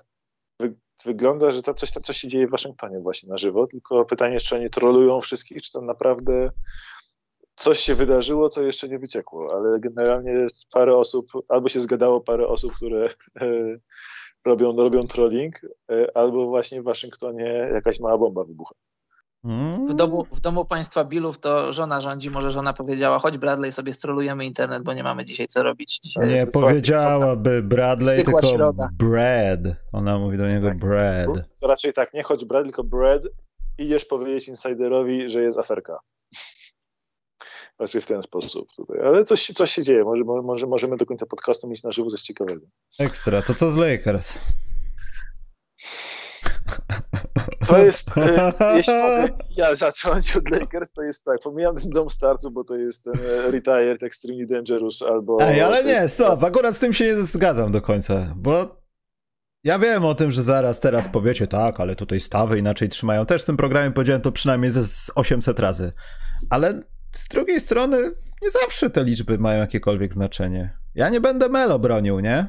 wygląda, że to coś, to coś się dzieje w Waszyngtonie właśnie na żywo, tylko pytanie, czy oni trolują wszystkich, czy tam naprawdę coś się wydarzyło, co jeszcze nie wyciekło, ale generalnie parę osób, albo się zgadało parę osób, które robią, robią trolling, e, albo właśnie w Waszyngtonie jakaś mała bomba wybucha. W domu, w domu państwa Billów to żona rządzi, może żona powiedziała, chodź Bradley, sobie strolujemy internet, bo nie mamy dzisiaj co robić. Dzisiaj nie powiedziałaby Bradley, tylko środa. Brad. Ona mówi do niego tak. Brad. To raczej tak, nie chodź Brad, tylko Brad. Idziesz powiedzieć insiderowi, że jest aferka. Raczej w ten sposób tutaj. Ale coś, coś się dzieje. Może, może możemy do końca podcastu mieć na żywo coś ciekawego. Ekstra. To co z Lakers? To jest, e, jeśli mogę ja zacząć od Lakers, to jest tak, pomijam ten dom starców, bo to jest ten e, Retired Extremely Dangerous albo... Ej, ale nie, stop, akurat z tym się nie zgadzam do końca, bo Ja wiem o tym, że zaraz teraz powiecie, tak, ale tutaj stawy inaczej trzymają. Też w tym programie powiedziałem to przynajmniej ze 800 razy. Ale z drugiej strony nie zawsze te liczby mają jakiekolwiek znaczenie. Ja nie będę Melo bronił, nie?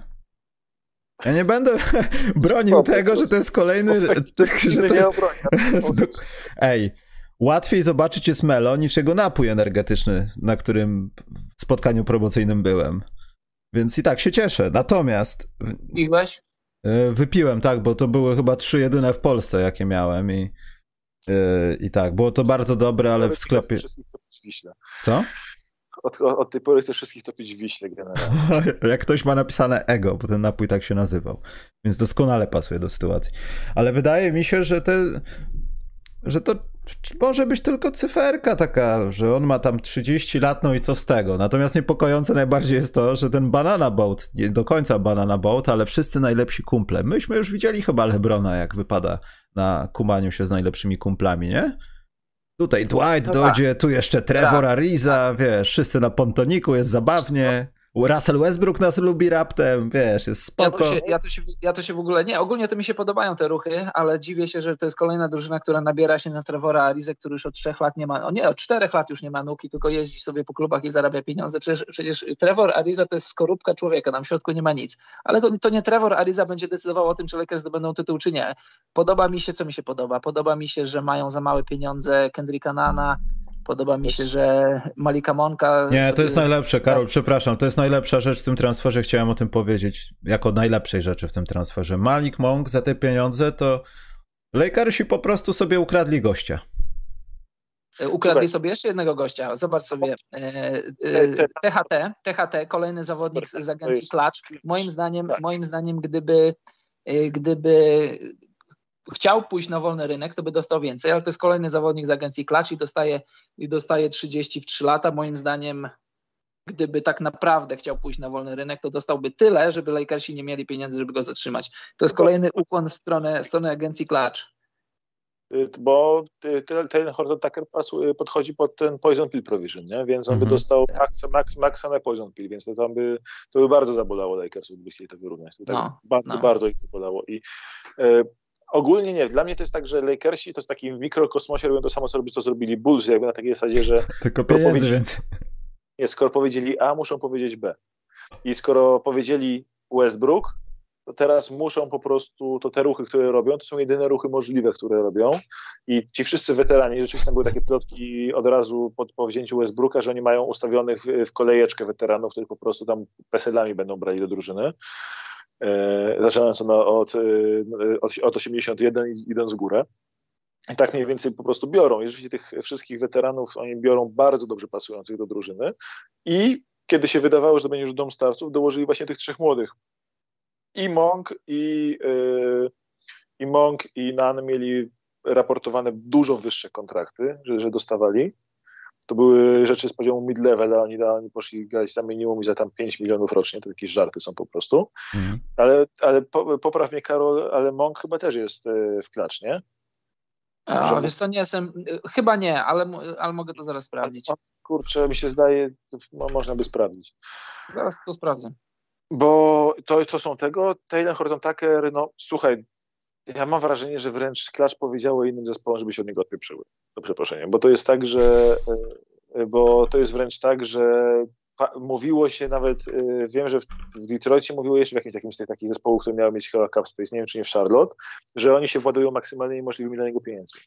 Ja nie będę bronił tego, że to jest kolejny... Że to jest... Ej, łatwiej zobaczyć jest Melo niż jego napój energetyczny, na którym w spotkaniu promocyjnym byłem. Więc i tak się cieszę. Natomiast... Piłeś? E, wypiłem, tak, bo to były chyba trzy jedyne w Polsce, jakie miałem i, e, i tak, było to bardzo dobre, ale w sklepie... Co? Od, od, tej pory chcę wszystkich topić w Wiśle generalnie. Jak ktoś ma napisane ego, bo ten napój tak się nazywał. Więc doskonale pasuje do sytuacji. Ale wydaje mi się, że te że to może być tylko cyferka taka, że on ma tam 30 lat, no i co z tego. Natomiast niepokojące najbardziej jest to, że ten Banana Boat, nie do końca Banana Boat, ale wszyscy najlepsi kumple. Myśmy już widzieli chyba Lebrona, jak wypada na kumaniu się z najlepszymi kumplami, nie? Tutaj Dwight no dojdzie, tak. tu jeszcze Trevor tak. Ariza, wiesz, wszyscy na pontoniku, jest zabawnie. Russell Westbrook nas lubi raptem, wiesz, jest spoko. Ja to, się, ja, to się, ja to się w ogóle, nie, ogólnie to mi się podobają te ruchy, ale dziwię się, że to jest kolejna drużyna, która nabiera się na Trevora Arizę, który już od trzech lat nie ma, o nie, od czterech lat już nie ma nuki, tylko jeździ sobie po klubach i zarabia pieniądze. Przecież, przecież Trevor Ariza to jest skorupka człowieka, tam w środku nie ma nic. Ale to, to nie Trevor Ariza będzie decydował o tym, czy Lakers zdobędą tytuł, czy nie. Podoba mi się, co mi się podoba? Podoba mi się, że mają za małe pieniądze Kendricka Nana, Podoba mi się, że Malika Monka. Nie, to jest najlepsze, Karol, przepraszam. To jest najlepsza rzecz w tym transferze. Chciałem o tym powiedzieć jako najlepszej rzeczy w tym transferze. Malik Monk za te pieniądze to Lakersi po prostu sobie ukradli gościa. Ukradli sobie jeszcze jednego gościa. Zobacz sobie. THT, e, THT, e, kolejny zawodnik z agencji Clutch. Moim zdaniem, tak. moim zdaniem, gdyby, e, gdyby chciał pójść na wolny rynek, to by dostał więcej, ale to jest kolejny zawodnik z agencji Klacz i dostaje, i dostaje 30 w 3 lata. Moim zdaniem, gdyby tak naprawdę chciał pójść na wolny rynek, to dostałby tyle, żeby Lakersi nie mieli pieniędzy, żeby go zatrzymać. To jest kolejny ukłon w stronę, w stronę agencji Klacz. Y, bo ten Horton Tucker podchodzi pod ten Poison Pill Provision, nie? więc on by mhm. dostał max, max, maxa na Poison Pill, więc to tam by, to by bardzo zabolało Lakersów, gdyby chcieli to wyrównać. To tak no, bardzo, no. bardzo ich zabolało. I Ogólnie nie. Dla mnie to jest tak, że Lakersi to jest taki mikrokosmosie robią to samo, co, robi, co zrobili Bulls, jakby na takiej zasadzie, że... Tylko pieniędzy więcej. Nie, skoro powiedzieli A, muszą powiedzieć B. I skoro powiedzieli Westbrook, to teraz muszą po prostu, to te ruchy, które robią, to są jedyne ruchy możliwe, które robią. I ci wszyscy weterani, rzeczywiście były takie plotki od razu po, po wzięciu Westbrooka, że oni mają ustawionych w, w kolejeczkę weteranów, których po prostu tam peselami będą brali do drużyny. E, zaczynając e, od, od 81 i idąc w górę. I tak mniej więcej po prostu biorą. Jeżeli tych wszystkich weteranów oni biorą bardzo dobrze pasujących do drużyny i kiedy się wydawało, że to będzie już dom starców, dołożyli właśnie tych trzech młodych. I Monk, i, yy, i Monk, i Nan mieli raportowane dużo wyższe kontrakty, że, że dostawali to były rzeczy z poziomu mid-level, a oni, oni poszli grać za minimum i za tam 5 milionów rocznie, to jakieś żarty są po prostu. Mhm. Ale, ale po, popraw mnie Karol, ale Monk chyba też jest e, w klacz, nie? A, Że... wiesz co, nie jestem, chyba nie, ale, ale mogę to zaraz sprawdzić. Kurczę, mi się zdaje, to można by sprawdzić. Zaraz to sprawdzę. Bo to, to są tego, Taylor Horton Tucker, no słuchaj, ja mam wrażenie, że wręcz Klacz powiedziało innym zespołom, żeby się od niego odpieprzyły. Do przeproszenia. Bo to jest tak, że e, bo to jest wręcz tak, że mówiło się nawet, e, wiem, że w, Detroitie mówiło jeszcze w jakimś takim z tych takich zespołów, które miały mieć chyba Cup Space, nie wiem czy nie w Charlotte, że oni się władują maksymalnymi możliwymi dla niego pieniędzmi.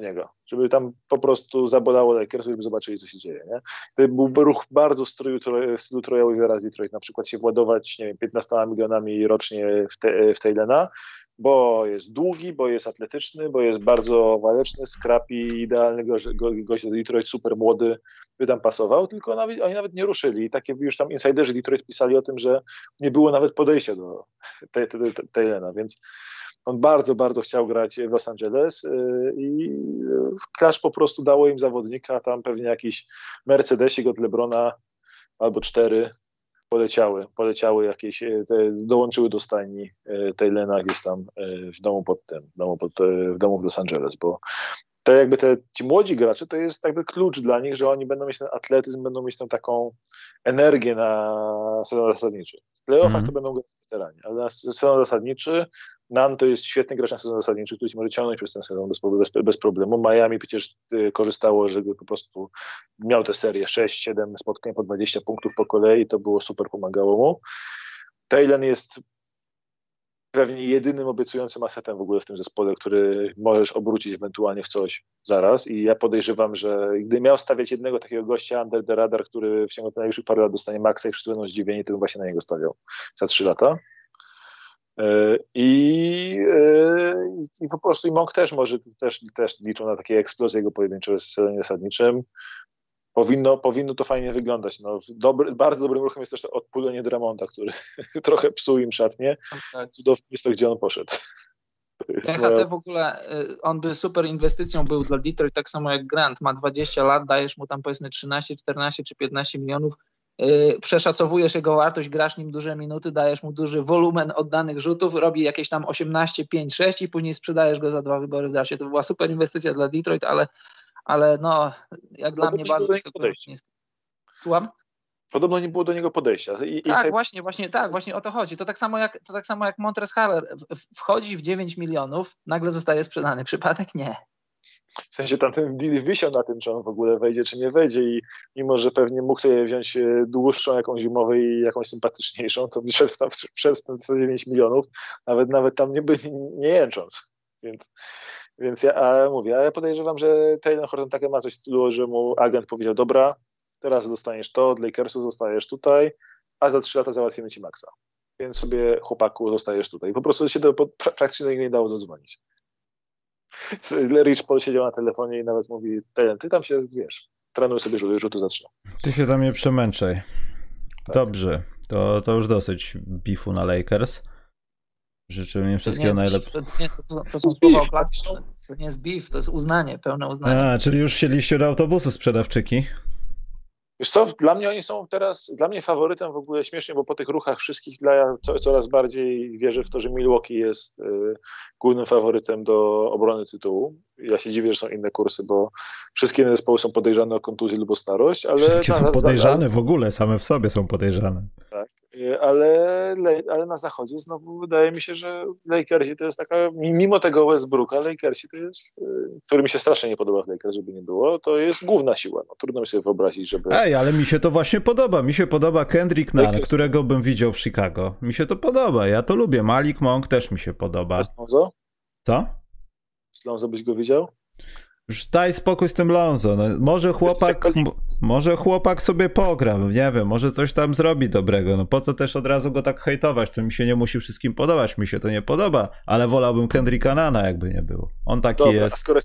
Niego, żeby tam po prostu zabolało Lakers, żeby zobaczyli, co się dzieje. Nie? To był ruch bardzo w stylu, stylu Troja Weavera z Detroit, na przykład się władować, nie wiem, 15 milionami rocznie w, te, w Taylena, bo jest długi, bo jest atletyczny, bo jest bardzo waleczny, skrapi, idealny gość, gość Detroit, super młody, by tam pasował, tylko nawet, oni nawet nie ruszyli. I takie już tam insiderzy Detroit pisali o tym, że nie było nawet podejścia do Taylena, więc on bardzo, bardzo chciał grać w Los Angeles y, i Clash po prostu dało im zawodnika, tam pewnie jakiś Mercedesik od Lebrona albo cztery poleciały, poleciały jakieś, e, te, dołączyły do stajni e, Taylena gdzieś tam e, w domu pod tym, w domu, pod, w domu w Los Angeles, bo to jakby te, ci młodzi gracze, to jest jakby klucz dla nich, że oni będą mieć ten atletyzm, będą mieć tą taką energię na sezon zasadniczy. W playoffach mm. to będą weterani. Ale na sezon zasadniczy Nan to jest świetny gracz na sezon zasadniczy, który ci może ciągnąć przez ten sezon bez, bez, bez problemu. Miami przecież y, korzystało, że po prostu miał tę serię 6-7 spotkań po 20 punktów po kolei, to było super, pomagało mu. Taylor jest pewnie jedynym obiecującym asetem w ogóle w tym zespole, który możesz obrócić ewentualnie w coś zaraz i ja podejrzewam, że gdy miał stawiać jednego takiego gościa under the radar, który w ciągu najbliższych paru lat dostanie maksa i wszyscy będą zdziwieni, to bym właśnie na niego stawiał za trzy lata. E, I, e, i po prostu i Monk też może też, też liczą na takie eksplozje jego pojedyncze w sezonie zasadniczym. Powinno, powinno to fajnie wyglądać. No, dobry, bardzo dobrym ruchem jest też odpulenie Dramonda, który trochę psuł im szatnie. Tak. Cudownie jest to, gdzie on poszedł. THT w ogóle, y, on by super inwestycją był dla Detroit, tak samo jak Grant. Ma 20 lat, dajesz mu tam powiedzmy 13, 14 czy 15 milionów przeszacowujesz jego wartość, grasz nim duże minuty, dajesz mu duży wolumen oddanych rzutów, robi jakieś tam 18, 5, 6 i później sprzedajesz go za dwa wybory w drafcie. To była super inwestycja dla Detroit, ale, ale no, jak dla mnie bardzo nie Słucham? Podobno nie było do niego podejścia. I, tak, i... właśnie, właśnie, tak, właśnie o to chodzi. To tak samo jak, to tak samo jak Montres Haller wchodzi w 9 milionów, nagle zostaje sprzedany. Przypadek nie. W sensie tamten deal wisiał na tym, czy on w ogóle wejdzie, czy nie wejdzie i mimo, że pewnie mógł sobie wziąć e, dłuższą jakąś umowę i jakąś sympatyczniejszą, to wszedł tam przez 109 milionów, nawet nawet tam nie, nie jęcząc. Więc, więc ja a mówię, ale ja podejrzewam, że Taylor Horton takie ma coś w stylu, że mu agent powiedział, dobra, teraz dostaniesz to, od Lakersu zostajesz tutaj, a za trzy lata załatwimy ci maksa. Więc sobie chłopaku zostajesz tutaj. Po prostu się do, praktycznie nie dało dodzwonić. Rich Paul siedział na telefonie i nawet mówi, ty tam się, wiesz, trenuj sobie rzuty, rzutu zaczyna. Ty się tam nie przemęczaj. Tak. Dobrze, to, to już dosyć bifu na Lakers. Życzę im wszystkiego najlepszego. To, to, to, są słowa oklasne. To nie jest beef, to jest uznanie, pełne uznanie. A, czyli już siedliście do autobusu sprzedawczyki? Wiesz co, dla mnie oni są teraz, dla mnie faworytem w ogóle śmiesznie, bo po tych ruchach wszystkich dla ja coraz bardziej wierzę w to, że Milwaukee jest y, głównym faworytem do obrony tytułu. Ja się dziwię, że są inne kursy, bo wszystkie inne zespoły są podejrzane o kontuzję lub o starość, ale... Wszystkie są podejrzane w ogóle, same w sobie są podejrzane. Tak, ale, ale na zachodzie znowu wydaje mi się, że Lakersi to jest taka, mimo tego Westbrooka, Lakersi to jest, y, który mi się strasznie nie podoba w Lakers, żeby nie było, to jest główna siła. No, trudno mi sobie wyobrazić, żeby... Ej, ale mi się to właśnie podoba. Mi się podoba Kendrick Nunn, Lakers. którego bym widział w Chicago. Mi się to podoba, ja to lubię. Malik Monk też mi się podoba. Lonzo? Co? Z Lonzo byś go widział? Już daj spokój z tym Lonzo. No, może chłopak, może chłopak sobie pogra, nie wiem, może coś tam zrobi dobrego. No po co też od razu go tak hejtować? To mi się nie musi wszystkim podobać, mi się to nie podoba, ale wolałbym Kendricka Nana, jakby nie było. On taki Dobra, jest. Skoro...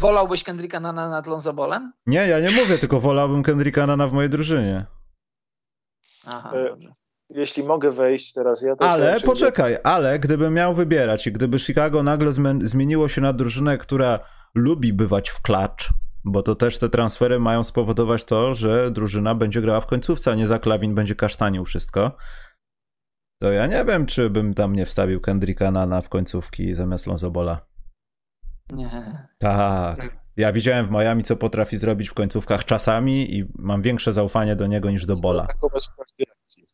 Wolałbyś Kendricka Nana nad Lonzo Bolem? Nie, ja nie mówię, tylko wolałbym Kendricka Nana w mojej drużynie. Aha, e, dobrze. Jeśli mogę wejść teraz, ja też Ale poczekaj, ale gdybym miał wybierać i gdyby Chicago nagle zmieniło się na drużynę, która lubi bywać w klacz, bo to też te transfery mają spowodować to, że drużyna będzie grała w końcówce, a nie za klawin będzie kasztanił wszystko. To ja nie wiem, czy bym tam nie wstawił Kendricka Nana w końcówki zamiast Lonzobola. Nie. Tak. Ja widziałem w Miami, co potrafi zrobić w końcówkach czasami i mam większe zaufanie do niego niż do Bola.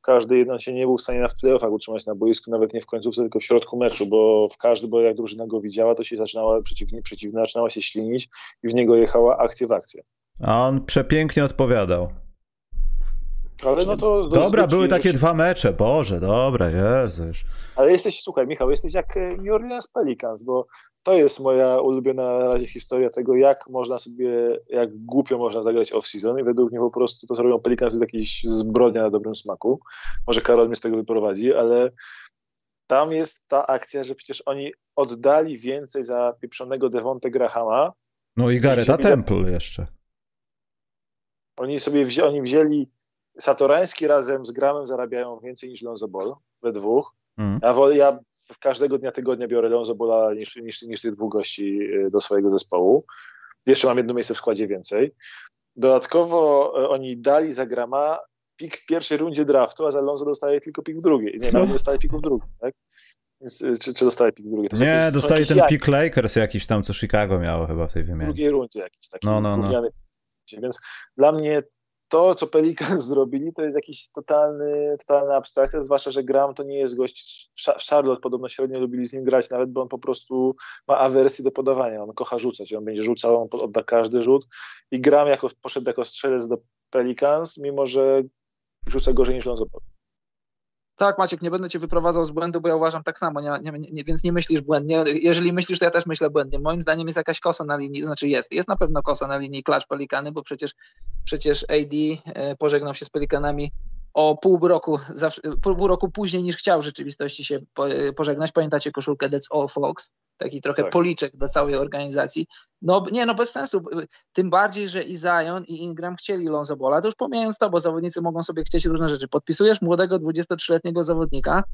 W każdej jeden się nie był w stanie na playoffach utrzymać na boisku, nawet nie w końcówce, tylko w środku meczu, bo w każdy, bo jak drużyna go widziała, to się zaczynała, przeciwnie, przeciwna zaczynała się ślinić i w niego jechała akcja w akcję. A on przepięknie odpowiadał. Ale no to dobra, były takie dwa mecze, Boże, dobra, Jezus. Ale jesteś, słuchaj, Michał, jesteś jak e, New Orleans Pelicans, bo to jest moja ulubiona na razie historia tego, jak można sobie, jak głupio można zagrać off-season i według mnie po prostu to, co robią Pelicans, jest jakiś zbrodnia na dobrym smaku. Może Karol mnie z tego wyprowadzi, ale tam jest ta akcja, że przecież oni oddali więcej za pieprzonego Devonte Grahama. No i Gareta Temple jeszcze. Oni sobie oni wzięli Satorański razem z Gramem zarabiają więcej niż Lonzo Ball we dwóch. Mm. Ja, ja każdego dnia tygodnia biorę Lonzo Bola niż, niż, niż tych dwóch gości y, do swojego zespołu. Jeszcze mam jedno miejsce w składzie więcej. Dodatkowo y, oni dali za Grama pik w pierwszej rundzie draftu, a za Lonzo dostaje tylko pik w drugiej. Nie, nawet nie dostaje piku w drugiej, tak? Y, czy, czy dostaje pik w drugiej? nie, jakieś, dostali ten pik Lakers jakiś tam, co Chicago miało chyba w tej wymianie. W drugiej rundzie jakiś taki no, no, no. Więc dla mnie to, co Pelicans zrobili, to jest jakiś totalny, totalna abstrakcja, zwłaszcza, że Graham to nie jest gość, w Charlotte podobno średnio lubili z nim grać, nawet bo on po prostu ma awersję do podawania, on kocha rzucać, on będzie rzucał, on odda każdy rzut i Graham jako, poszedł jako strzelec do Pelicans, mimo że rzuca gorzej niż Lonzo Ball. Tak, Maciek, nie będę cię wyprowadzał z błędu, bo ja uważam tak samo, nie, nie, nie, więc nie myślisz błędnie. Jeżeli myślisz, to ja też myślę błędnie. Moim zdaniem jest jakaś kosa na linii, znaczy jest, jest na pewno kosa na linii klacz Pelikany, bo przecież, przecież AD e, pożegnał się z Pelikanami o pół roku, pół roku później niż chciał w rzeczywistości się pożegnać. Pamiętacie koszulkę That's All Fox? Taki trochę tak. policzek dla całej organizacji. No nie, no bez sensu. Tym bardziej, że i Zion i Ingram chcieli Lonzo Bola. To już pomijając to, bo zawodnicy mogą sobie chcieć różne rzeczy. Podpisujesz młodego 23-letniego zawodnika,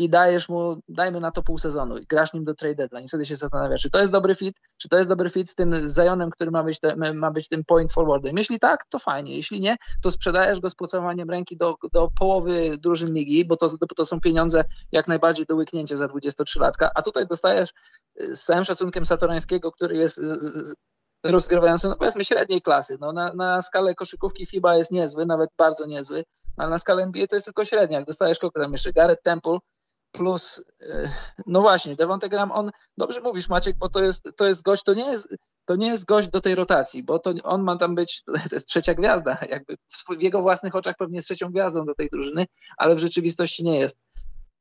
i dajesz mu, dajmy na to pół sezonu i grasz nim do trade deadline. I wtedy się zastanawiasz, czy to jest dobry fit, czy to jest dobry fit z tym Zionem, który ma być, te, ma być tym point forwardem. Jeśli tak, to fajnie, jeśli nie, to sprzedajesz go z pocałowaniem ręki do, do połowy drużyn ligi, bo to, to są pieniądze jak najbardziej do łyknięcia za 23-latka, a tutaj dostajesz y, z całym szacunkiem Satorańskiego, który jest rozgrywający, no powiedzmy średniej klasy, no na, na skalę koszykówki FIBA jest niezły, nawet bardzo niezły, ale na skalę NBA to jest tylko średnia. Jak dostajesz kogo tam jeszcze? Garrett Temple, plus, e, no właśnie, Devonte Graham, on, dobrze mówisz Maciek, bo to jest, to jest gość, to nie jest, to nie jest gość do tej rotacji, bo to on ma tam być, to jest trzecia gwiazda, jakby w, w jego własnych oczach pewnie jest trzecią gwiazdą do tej drużyny, ale w rzeczywistości nie jest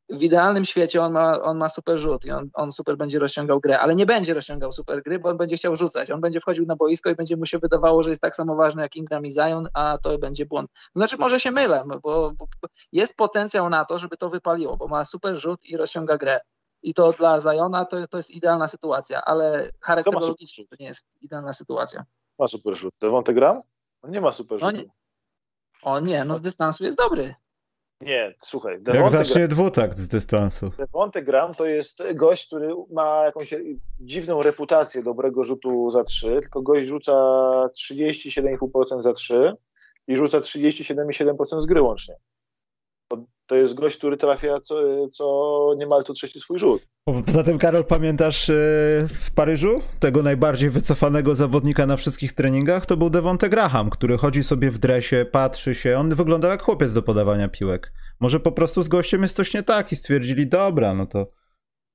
w idealnym świecie on ma, on ma super rzut i on, on super będzie rozciągał grę, ale nie będzie rozciągał super gry, bo on będzie chciał rzucać. On będzie wchodził na boisko i będzie mu się wydawało, że jest tak samo ważny jak Ingram i Zion, a to będzie błąd. Znaczy może się mylę, bo, bo jest potencjał na to, żeby to wypaliło, bo ma super rzut i rozciąga grę. I to dla Zajona to, to jest idealna sytuacja, ale charakterologicznie to nie jest idealna sytuacja. Ma super rzut. Devonte Gram? On nie ma super rzutu. No nie. O nie, no z dystansu jest dobry. Nie, słuchaj. Devonte Jak zacznie Gram, dwutakt z dystansu. Devonte Gram to jest gość, który ma jakąś dziwną reputację dobrego rzutu za trzy, tylko gość rzuca 37,5% za trzy i rzuca 37,7% z gry łącznie. To jest gość, który trafia co, co niemal to trzeci swój rzut. Poza tym, Karol, pamiętasz e, w Paryżu tego najbardziej wycofanego zawodnika na wszystkich treningach? To był Devonte Graham, który chodzi sobie w dresie, patrzy się. On wyglądał jak chłopiec do podawania piłek. Może po prostu z gościem jest coś nie tak i stwierdzili, dobra, no to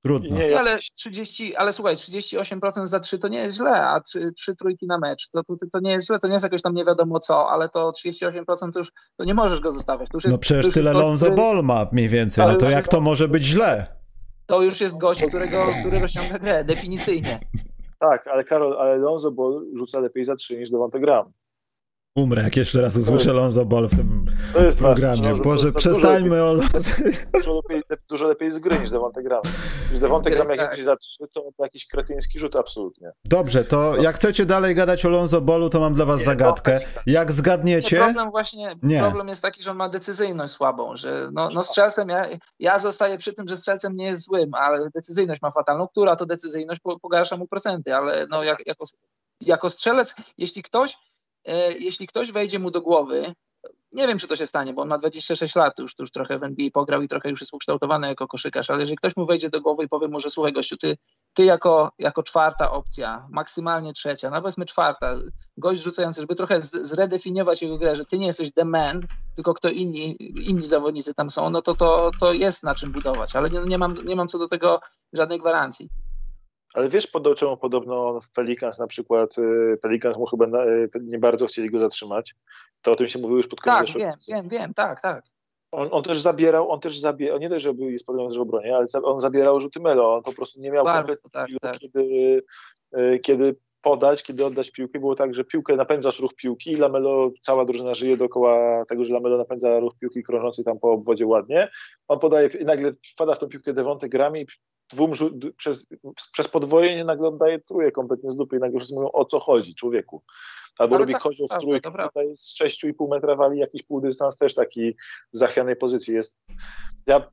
Trudno. Nie, ale 30, ale słuchaj, 38% za 3 to nie jest źle, a 3, 3 trójki na mecz to, to, to nie jest źle, to nie jest jakoś tam nie wiadomo co, ale to 38% to już to nie możesz go zostawiać. To już jest, no przecież tyle Lonzo Ball ma mniej więcej, no to jak to może być źle? To już jest gość, którego, który rozciąga grę, definicyjnie. Tak, ale Karol, ale Lonzo Ball rzuca lepiej za 3 niż Devonte Graham. Umrę, jak jeszcze raz usłyszę Lonzo Ball w tym programie. Ważne. Boże, przestańmy o Lonzo. Dużo lepiej, dużo lepiej z gry niż Devonte Gram. Niż Devonte Gram jak tak. za trzy, to jakiś kretyński rzut, absolutnie. Dobrze, to no. jak chcecie dalej gadać o Lonzo Ballu, to mam dla was nie, zagadkę. Jak zgadniecie... Nie, problem właśnie, nie. problem jest taki, że on ma decyzyjność słabą, że no, no strzelcem, ja, ja zostaję przy tym, że strzelcem nie jest złym, ale decyzyjność ma fatalną, która to decyzyjność pogarsza mu procenty, ale no jak, jako, jako strzelec, jeśli ktoś jeśli ktoś wejdzie mu do głowy, nie wiem, czy to się stanie, bo on ma 26 lat, już, już trochę w NBA pograł i trochę już jest ukształtowany jako koszykarz, ale jeżeli ktoś mu wejdzie do głowy i powie mu, że słuchaj gościu, ty, ty jako, jako czwarta opcja, maksymalnie trzecia, no powiedzmy czwarta, gość rzucający, żeby trochę zredefiniować jego grę, że ty nie jesteś the man, tylko kto inni, inni zawodnicy tam są, no to, to, to jest na czym budować, ale nie, nie, mam, nie mam co do tego żadnej gwarancji. Ale wiesz, pod, czemu podobno w Pelicans na przykład, y, Pelicans mu chyba y, nie bardzo chcieli go zatrzymać. To o tym się mówiło już pod koniec Tak, wiem, wiem, wiem, tak, tak. On, on, też zabierał, on też zabierał, nie dość, że był jest problem w obronie, ale on zabierał rzuty melo. On po prostu nie miał bardzo, tak, tak. kiedy, y, kiedy podać, kiedy oddać piłkę. Było tak, że piłkę napędzasz ruch piłki i Lamelo, cała drużyna żyje dookoła tego, że Lamelo napędza ruch piłki krążącej tam po obwodzie ładnie. On podaje i nagle wpada w tą piłkę Devonte Grami i dwóm, przez, przez podwojenie nagle oddaje trójkę kompletnie z dupy i nagle wszyscy mówią o co chodzi człowieku. Albo Ale robi tak, kozioł w trójkę, tutaj z 6,5 metra wali jakiś półdystans, też taki z zachwianej pozycji jest. Ja,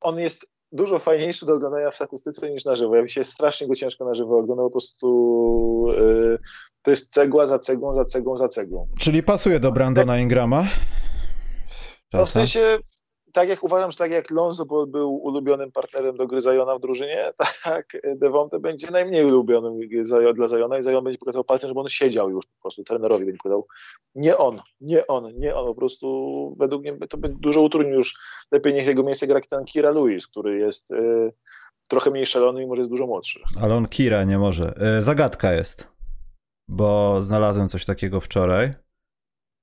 on jest dużo fajniejszy do oglądania w statystyce niż na żywo. Ja mi się strasznie go ciężko na żywo ogląda, po prostu yy, to jest cegła za cegłą, za cegłą, za cegłą. Czyli pasuje do Brandona Ingrama? No w sensie tak jak uważam, że tak jak Lonzo był ulubionym partnerem do gry Zajona w drużynie, tak Devonte będzie najmniej ulubionym dla Zajona i Zajon będzie pokazał palcem, żeby on siedział już po prostu, trenerowi będzie pokazał. Nie on, nie on, nie on, po prostu według mnie to by dużo utrudnił już. Lepiej niech jego miejsce gra ten Kira Lewis, który jest y, trochę mniej szalony i może jest dużo młodszy. Ale on Kira nie może. Y, zagadka jest, bo znalazłem coś takiego wczoraj.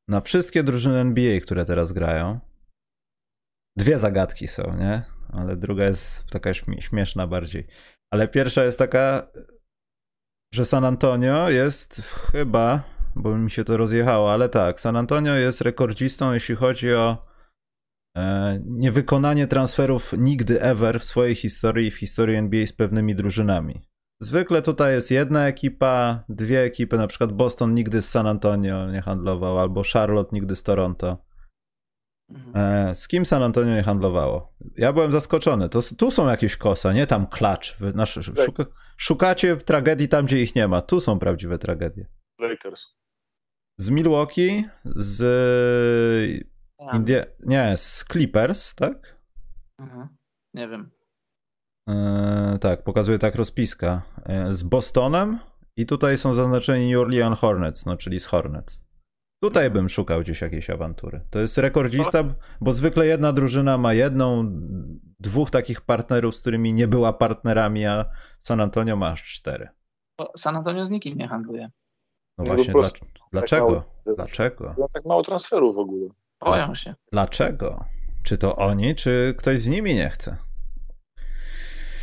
Na wszystkie drużyny NBA, które teraz grają, dwie zagadki są, nie? Ale druga jest taka śmieszna bardziej. Ale pierwsza jest taka, że San Antonio jest chyba, bo mi się to rozjechało, ale tak, San Antonio jest rekordzistą, jeśli chodzi o e, niewykonanie transferów nigdy ever w swojej historii, w historii NBA z pewnymi drużynami. Zwykle tutaj jest jedna ekipa, dwie ekipy, na przykład Boston nigdy z San Antonio nie handlował, albo Charlotte nigdy z Toronto. Mhm. E, z kim San Antonio nie handlowało? Ja byłem zaskoczony. To, tu są jakieś kosa, nie tam klacz. Nasz, szuka, szukacie tragedii tam, gdzie ich nie ma. Tu są prawdziwe tragedie. Lakers. Z Milwaukee, z Indie... Nie, z Clippers, tak? Mhm. Nie wiem. E, tak, pokazuje tak rozpiska. E, z Bostonem i tutaj są zaznaczeni New Orleans Hornets, no czyli z Hornets. Tutaj bym szukał gdzieś jakiejś awantury. To jest rekordzista, bo zwykle jedna drużyna ma jedną, dwóch takich partnerów, z którymi nie była partnerami, a San Antonio ma aż cztery. San Antonio z nikim nie handluje. No właśnie, dla, dlaczego? Tak dlaczego? Tak mało transferów w ogóle. Boją się. Dlaczego? Czy to oni, czy ktoś z nimi nie chce?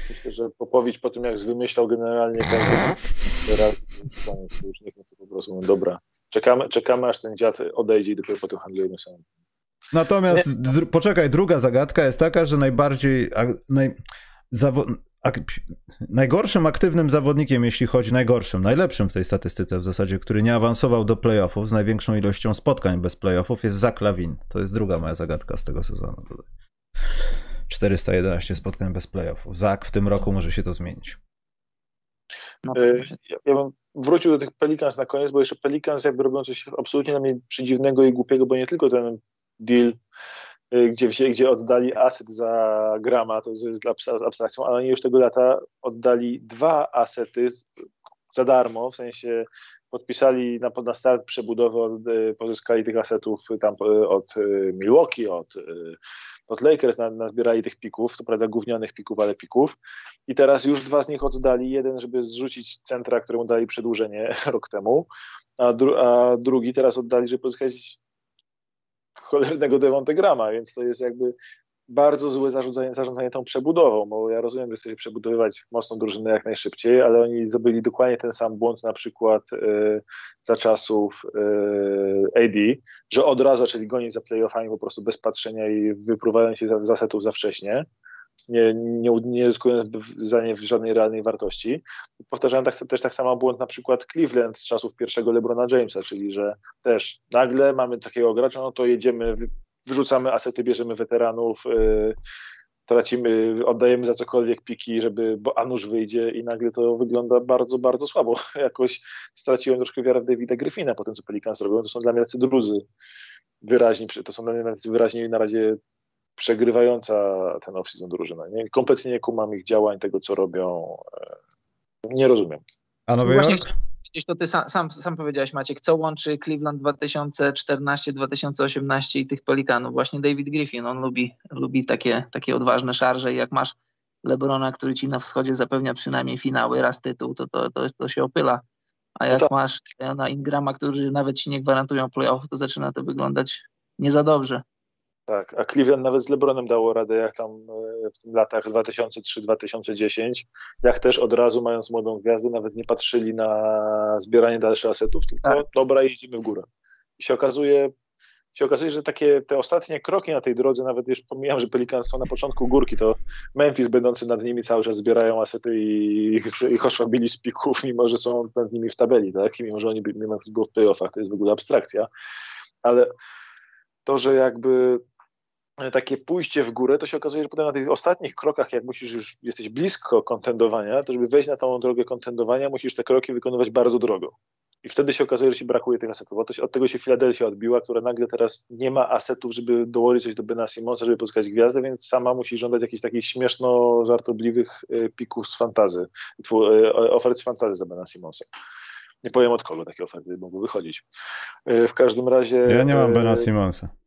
Myślę, że Popowicz po tym, jak wymyślał generalnie teraz już niech to po prostu, no dobra, czekamy, czekamy aż ten dziad odejdzie i dopiero potem handlujemy sam. Natomiast, poczekaj, druga zagadka jest taka, że najbardziej, naj, ak, najgorszym aktywnym zawodnikiem, jeśli chodzi, najgorszym, najlepszym w tej statystyce w zasadzie, który nie awansował do playoffów z największą ilością spotkań bez playoffów jest Zach Lawin. To jest druga moja zagadka z tego sezonu. 411 spotkań bez playoffów. Zak w tym roku może się to zmienić. No, e, ja, ja bym wrócił do tych Pelicans na koniec, bo jeszcze Pelicans jakby robią coś absolutnie na mnie przedziwnego i głupiego, bo nie tylko ten deal, e, gdzie, gdzie oddali aset za grama, to jest abstrakcją, ale oni już tego lata oddali dwa asety za darmo, w sensie podpisali na, na start przebudowy, e, pozyskali tych asetów tam od Milwaukee, od od Lakers nazbierali tych pików, to prawda gównianych pików, ale pików. I teraz już dwa z nich oddali, jeden żeby zrzucić centra, któremu dali przedłużenie rok temu, a, dru a drugi teraz oddali, żeby pozyskać cholernego Devonte Grama, więc to jest jakby bardzo złe zarządzanie, zarządzanie tą przebudową, bo ja rozumiem, że chcecie przebudowywać mocną drużynę jak najszybciej, ale oni zrobili dokładnie ten sam błąd na przykład y, za czasów y, AD, że od razu zaczęli gonić za playoffami po prostu bez patrzenia i wypruwając się za, za setów za wcześnie, nie, nie, nie zyskując za nie żadnej realnej wartości. Powtarzałem tak, też tak samo błąd na przykład Cleveland z czasów pierwszego LeBrona Jamesa, czyli że też nagle mamy takiego gracza, no to jedziemy, wyrzucamy asety, bierzemy weteranów, yy, tracimy, oddajemy za cokolwiek piki, żeby, bo Anusz wyjdzie i nagle to wygląda bardzo, bardzo słabo. Jakoś straciłem troszkę wiarę w Davida Griffina po tym, co Pelicans robią. To są dla mnie tacy drudzy wyraźni, to są dla mnie wyraźnie na razie przegrywająca ten off-season drużyna. Nie? Kompletnie nie kumam ich działań, tego co robią. E, nie rozumiem. A Nowy Jork? Gdzieś to ty sam, sam, sam powiedziałeś, Maciek, co łączy Cleveland 2014-2018 i tych Pelikanów? Właśnie David Griffin, on lubi, lubi takie, takie odważne szarże i jak masz Lebrona, który ci na wschodzie zapewnia przynajmniej finały, raz tytuł, to, to, to, to się opyla. A jak no masz na Ingrama, którzy nawet ci nie gwarantują playoff, to zaczyna to wyglądać nie za dobrze. Tak, a Cleveland nawet z LeBronem dało radę, jak tam e, w latach 2003-2010, jak też od razu mając młodą gwiazdę, nawet nie patrzyli na zbieranie dalszych asetów, tylko tak. dobra, jeździmy w górę. I się okazuje, się okazuje, że takie te ostatnie kroki na tej drodze, nawet już pomijam, że Pelicans są na początku górki, to Memphis będący nad nimi cały czas zbierają asety i ich oszłabili z pików, mimo że są nad nimi w tabeli, tak? mimo że oni mimo było w playoffach, to jest w ogóle abstrakcja, ale to, że jakby takie pójście w górę, to się okazuje, że potem na tych ostatnich krokach, jak musisz już, jesteś blisko kontendowania, to żeby wejść na tą drogę kontendowania, musisz te kroki wykonywać bardzo drogo. I wtedy się okazuje, że ci brakuje tych asetów. Od tego się Filadelfia odbiła, która nagle teraz nie ma asetów, żeby dołożyć coś do Bena Simonsa, żeby pozyskać gwiazdę, więc sama musi żądać jakichś takich śmieszno żartobliwych e, pików z fantazy, e, ofert z fantazy za Bena Simonsa. Nie powiem od kogo takie oferty mogły wychodzić. E, w każdym razie... Ja nie mam Bena Simonsa.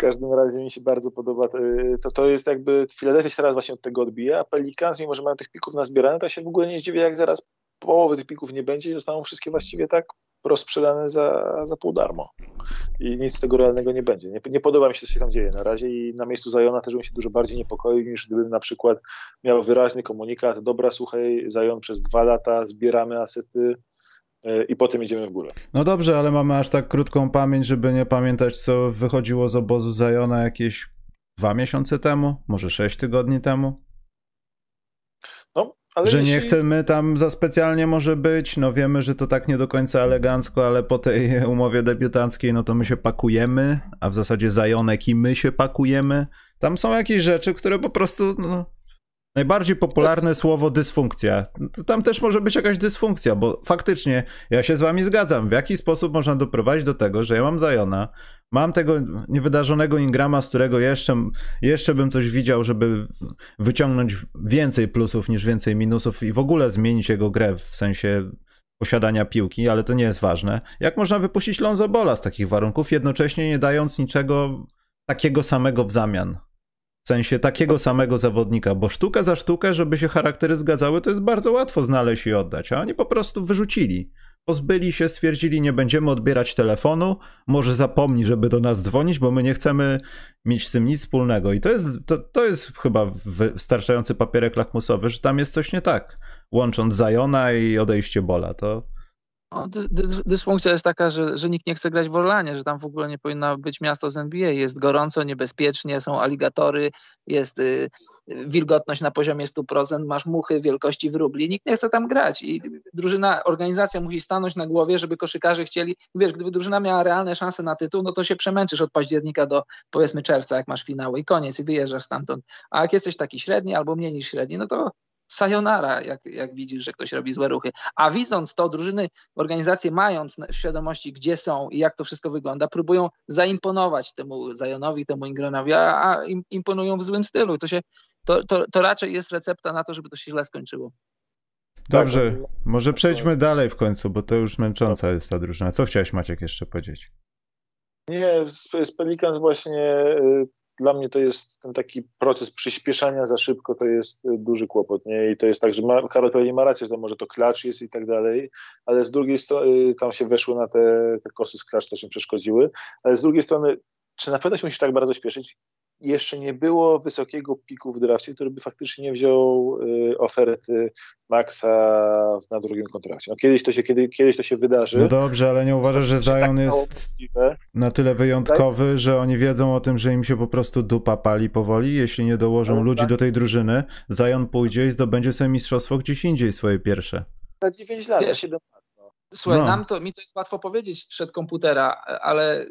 Każdym razie mi się bardzo podoba, to, to jest jakby, Filadelfia się teraz właśnie od tego odbija, a Pelicans, mimo że mają tych pików nazbierane, to się w ogóle nie dziwię, jak zaraz połowy tych pików nie będzie i zostaną wszystkie właściwie tak rozprzedane za, za pół darmo. I nic z tego realnego nie będzie. Nie, nie podoba mi się, co się tam dzieje na razie i na miejscu Zajona też bym się dużo bardziej niepokoił, niż gdybym na przykład miał wyraźny komunikat, dobra, słuchaj, Zajon przez dwa lata zbieramy asety, e, i potem idziemy w górę. No dobrze, ale mamy aż tak krótką pamięć, żeby nie pamiętać, co wychodziło z obozu Zajona jakieś dwa miesiące temu, może sześć tygodni temu. No, że jeśli... nie chcemy tam za specjalnie może być, no wiemy, że to tak nie do końca elegancko, ale po tej umowie debiutanckiej, no to my się pakujemy, a w zasadzie Zajonek i my się pakujemy. Tam są jakieś rzeczy, które po prostu, no, Najbardziej popularne słowo dysfunkcja. Tam też może być jakaś dysfunkcja, bo faktycznie ja się z wami zgadzam. W jaki sposób można doprowadzić do tego, że ja mam Zajona, mam tego niewydarzonego Ingrama, z którego jeszcze, jeszcze bym coś widział, żeby wyciągnąć więcej plusów niż więcej minusów i w ogóle zmienić jego grę w sensie posiadania piłki, ale to nie jest ważne. Jak można wypuścić Lonzo Bola z takich warunków, jednocześnie nie dając niczego takiego samego w zamian? Sensie takiego samego zawodnika, bo sztuka za sztukę, żeby się charaktery zgadzały, to jest bardzo łatwo znaleźć i oddać, a oni po prostu wyrzucili. Pozbyli się, stwierdzili, nie będziemy odbierać telefonu, może zapomni, żeby do nas dzwonić, bo my nie chcemy mieć z tym nic wspólnego. I to jest, to, to jest chyba wystarczający papierek lakmusowy, że tam jest coś nie tak. Łącząc Zajona i odejście Bola, to no, dysfunkcja jest taka, że, że nikt nie chce grać w Orlanie, że tam w ogóle nie powinno być miasto z NBA. Jest gorąco, niebezpiecznie, są aligatory, jest y, wilgotność na poziomie 100%, masz muchy wielkości wróbli. Nikt nie chce tam grać i drużyna, organizacja musi stanąć na głowie, żeby koszykarze chcieli. Wiesz, gdyby drużyna miała realne szanse na tytuł, no to się przemęczysz od października do powiedzmy czerwca, jak masz finały i koniec i wyjeżdżasz stamtąd. A jak jesteś taki średni albo mniej niż średni, no to sayonara, jak, jak widzisz, że ktoś robi złe ruchy. A widząc to, drużyny, organizacje mając w świadomości, gdzie są i jak to wszystko wygląda, próbują zaimponować temu Zajonowi, temu Ingranowi, a, a imponują w złym stylu. To, się, to, to, to raczej jest recepta na to, żeby to się źle skończyło. Dobrze, tak, może przejdźmy dalej w końcu, bo to już męcząca jest ta drużyna. Co chciałeś Maciek jeszcze powiedzieć? Nie, z, z Pelicans właśnie y, dla mnie to jest ten taki proces przyspieszania za szybko, to jest y, duży kłopot, nie? I to jest tak, że ma, Karol pewnie ma rację, że może to klacz jest i tak dalej, ale z drugiej strony y, tam się weszło na te, te kosy z klacz, też im przeszkodziły, ale z drugiej strony, czy na pewno się musisz tak bardzo śpieszyć? Jeszcze nie było wysokiego piku w drafcie, który by faktycznie wziął y, oferty Maxa na drugim kontrakcie. No kiedyś, to się, kiedy, kiedyś to się wydarzy. No dobrze, ale nie uważasz, że Zion tak jest na tyle wyjątkowy, że oni wiedzą o tym, że im się po prostu dupa pali powoli, jeśli nie dołożą no, ludzi tak. do tej drużyny, Zion pójdzie i zdobędzie sobie mistrzostwo gdzieś indziej swoje pierwsze. Na 9 lat, Wiesz, 7 lat. Słuchaj, no. nam to, mi to jest łatwo powiedzieć przed komputera, ale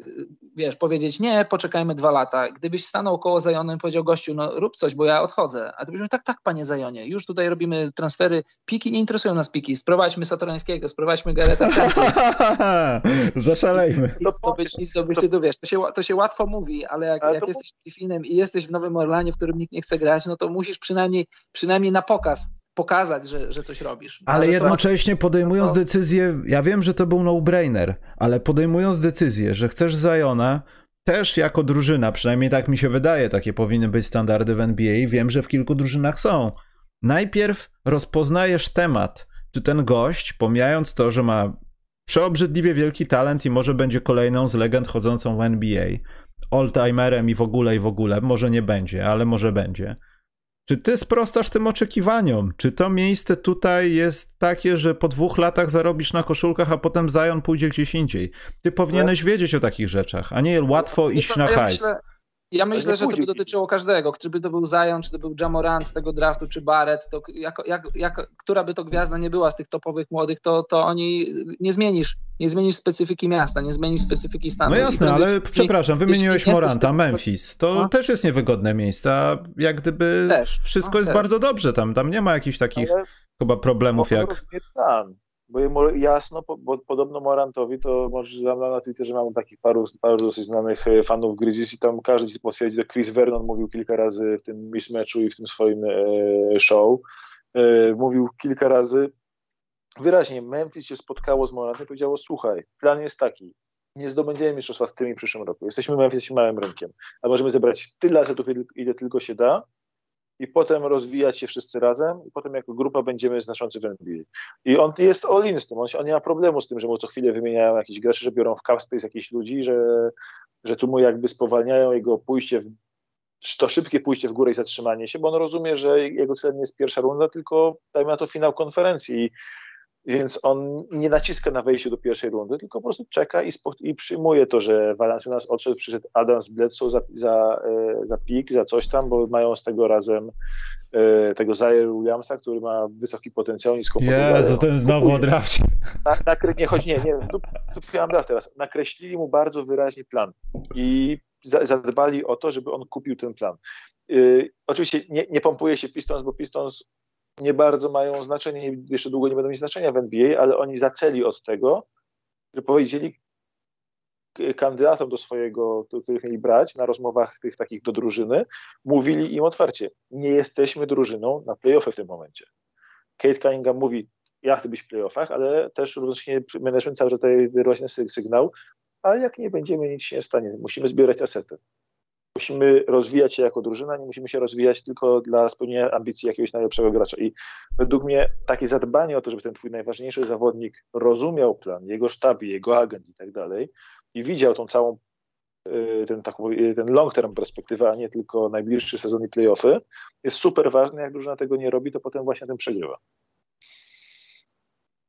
wiesz, powiedzieć nie, poczekajmy dwa lata. Gdybyś stanął koło Zajonem i powiedział gościu, no rób coś, bo ja odchodzę. A ty byś tak, tak, panie Zajonie, już tutaj robimy transfery, piki, nie interesują nas piki, sprowadźmy Satorańskiego, sprowadźmy Gareta Zaszalejmy. I zdobyć, i zdobyć to, wiesz, to się, to się łatwo mówi, ale jak, ale jak jesteś Griffinem i jesteś w Nowym Orlanie, w którym nikt nie chce grać, no to musisz przynajmniej, przynajmniej na pokaz pokazać, że, że coś robisz. Ale, jednocześnie podejmując decyzję, ja wiem, że to był no-brainer, ale podejmując decyzję, że chcesz Zajona, też jako drużyna, przynajmniej tak mi się wydaje, takie powinny być standardy w NBA, wiem, że w kilku drużynach są. Najpierw rozpoznajesz temat, czy ten gość, pomijając to, że ma przeobrzydliwie wielki talent i może będzie kolejną z legend chodzącą w NBA, all-timerem i w ogóle, i w ogóle, może nie będzie, ale może będzie czy ty sprostasz tym oczekiwaniom? Czy to miejsce tutaj jest takie, że po dwóch latach zarobisz na koszulkach, a potem Zion pójdzie gdzieś indziej? Ty powinieneś wiedzieć o takich rzeczach, a nie łatwo iść na hajs. Ja myślę, że to by dotyczyło każdego. Czy by to był Zion, czy to był Jamoran z tego draftu, czy Barrett, to jak, jak, jak, która by to gwiazda nie była z tych topowych młodych, to, to oni nie zmienisz, nie zmienisz specyfiki miasta, nie zmienisz specyfiki stanu. No jasne, ale przepraszam, wymieniłeś Moranta, Memphis. To no. też jest niewygodne miejsce, a jak gdyby też. wszystko no, jest też. bardzo dobrze tam, tam nie ma jakichś takich ale chyba problemów jak... plan, bo jasno, bo podobno Morantowi to może na Twitterze mamy takich paru, paru dosyć znanych e, fanów Grizzlies i tam każdy ci potwierdzi, że Chris Vernon mówił kilka razy w tym mismatchu i w tym swoim e, show, e, mówił kilka razy. Wyraźnie, Memphis się spotkało z Morantem i powiedziało, słuchaj, plan jest taki, nie zdobędziemy mistrzostwa w tym i przyszłym roku. Jesteśmy Memphis, małym rynkiem, a możemy zebrać tyle asetów, ile tylko się da i potem rozwijać się wszyscy razem i potem jako grupa będziemy znaczący w NBA. I on jest all-in z tym, on, on, nie ma problemu z tym, że mu co chwilę wymieniają jakiś graczy, że biorą w cap space jakichś ludzi, że, że tu mu jakby spowalniają jego pójście w to szybkie pójście w górę i zatrzymanie się, bo on rozumie, że jego celem nie jest pierwsza runda, tylko dajmy na to finał konferencji więc on nie naciska na wejście do pierwszej rundy, tylko po prostu czeka i, i przyjmuje to, że Valanciunas odszedł, przyszedł Adams Bledsoe za, za, e, za pik, za coś tam, bo mają z tego razem e, tego Zaire Williamsa, który ma wysoki potencjał, nisko Jezu, ten znowu odrawcie. Na, na, nie, chodź, nie, nie, tu draft teraz. Nakreślili mu bardzo wyraźnie plan i za, zadbali o to, żeby on kupił ten plan. Yy, oczywiście nie, nie pompuje się Pistons, bo Pistons nie bardzo mają znaczenie, jeszcze długo nie będą mieć znaczenia w NBA, ale oni zaczęli od tego, że powiedzieli kandydatom do swojego, których mieli brać na rozmowach tych takich do drużyny, mówili im otwarcie, nie jesteśmy drużyną na playoffy w tym momencie. Kate Cunningham mówi, ja chcę być w playoffach, ale też równocześnie management cały czas daje wyraźny sygnał, a jak nie będziemy, nic się nie stanie, musimy zbierać asety musimy rozwijać się jako drużyna, nie musimy się rozwijać tylko dla spełnienia ambicji jakiegoś najlepszego gracza. I według mnie takie zadbanie o to, żeby ten twój najważniejszy zawodnik rozumiał plan, jego sztab, jego agent i tak dalej, i widział tą całą y, ten, taką, y, ten long term perspektywę, a nie tylko najbliższy sezon i playoffy, jest super ważny. Jak drużyna tego nie robi, to potem właśnie ten przegrywa.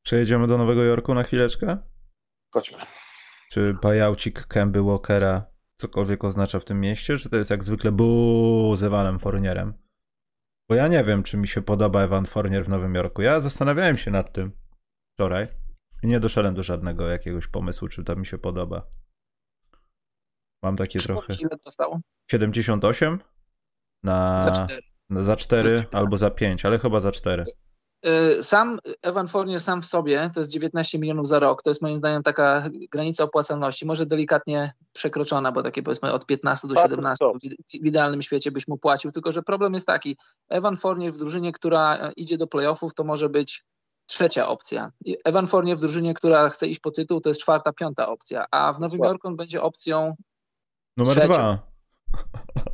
Przejedziemy do Nowego Jorku na chwileczkę? Chodźmy. Czy bajaucik Kemby Walkera cokolwiek oznacza w tym mieście, czy to jest jak zwykle buu z Evanem Fournierem? Bo ja nie wiem, czy mi się podoba Evan Fournier w Nowym Jorku. Ja zastanawiałem się nad tym wczoraj i nie doszedłem do żadnego jakiegoś pomysłu, czy to mi się podoba. Mam takie trochę... Ile dostał? 78? Na... Za 4. Za 4 albo za 5, ale chyba za 4. Y, sam Evan Fournier sam w sobie to jest 19 milionów za rok. To jest moim zdaniem taka granica opłacalności, może delikatnie przekroczona, bo takie powiedzmy od 15 do 17 w idealnym świecie byś mu płacił. Tylko, że problem jest taki, Evan Fournier w drużynie, która e, idzie do playoffów, to może być trzecia opcja. Evan Fournier w drużynie, która chce iść po tytuł, to jest czwarta, piąta opcja, a w Nowym Jorku on będzie opcją Numer trzecią. dwa.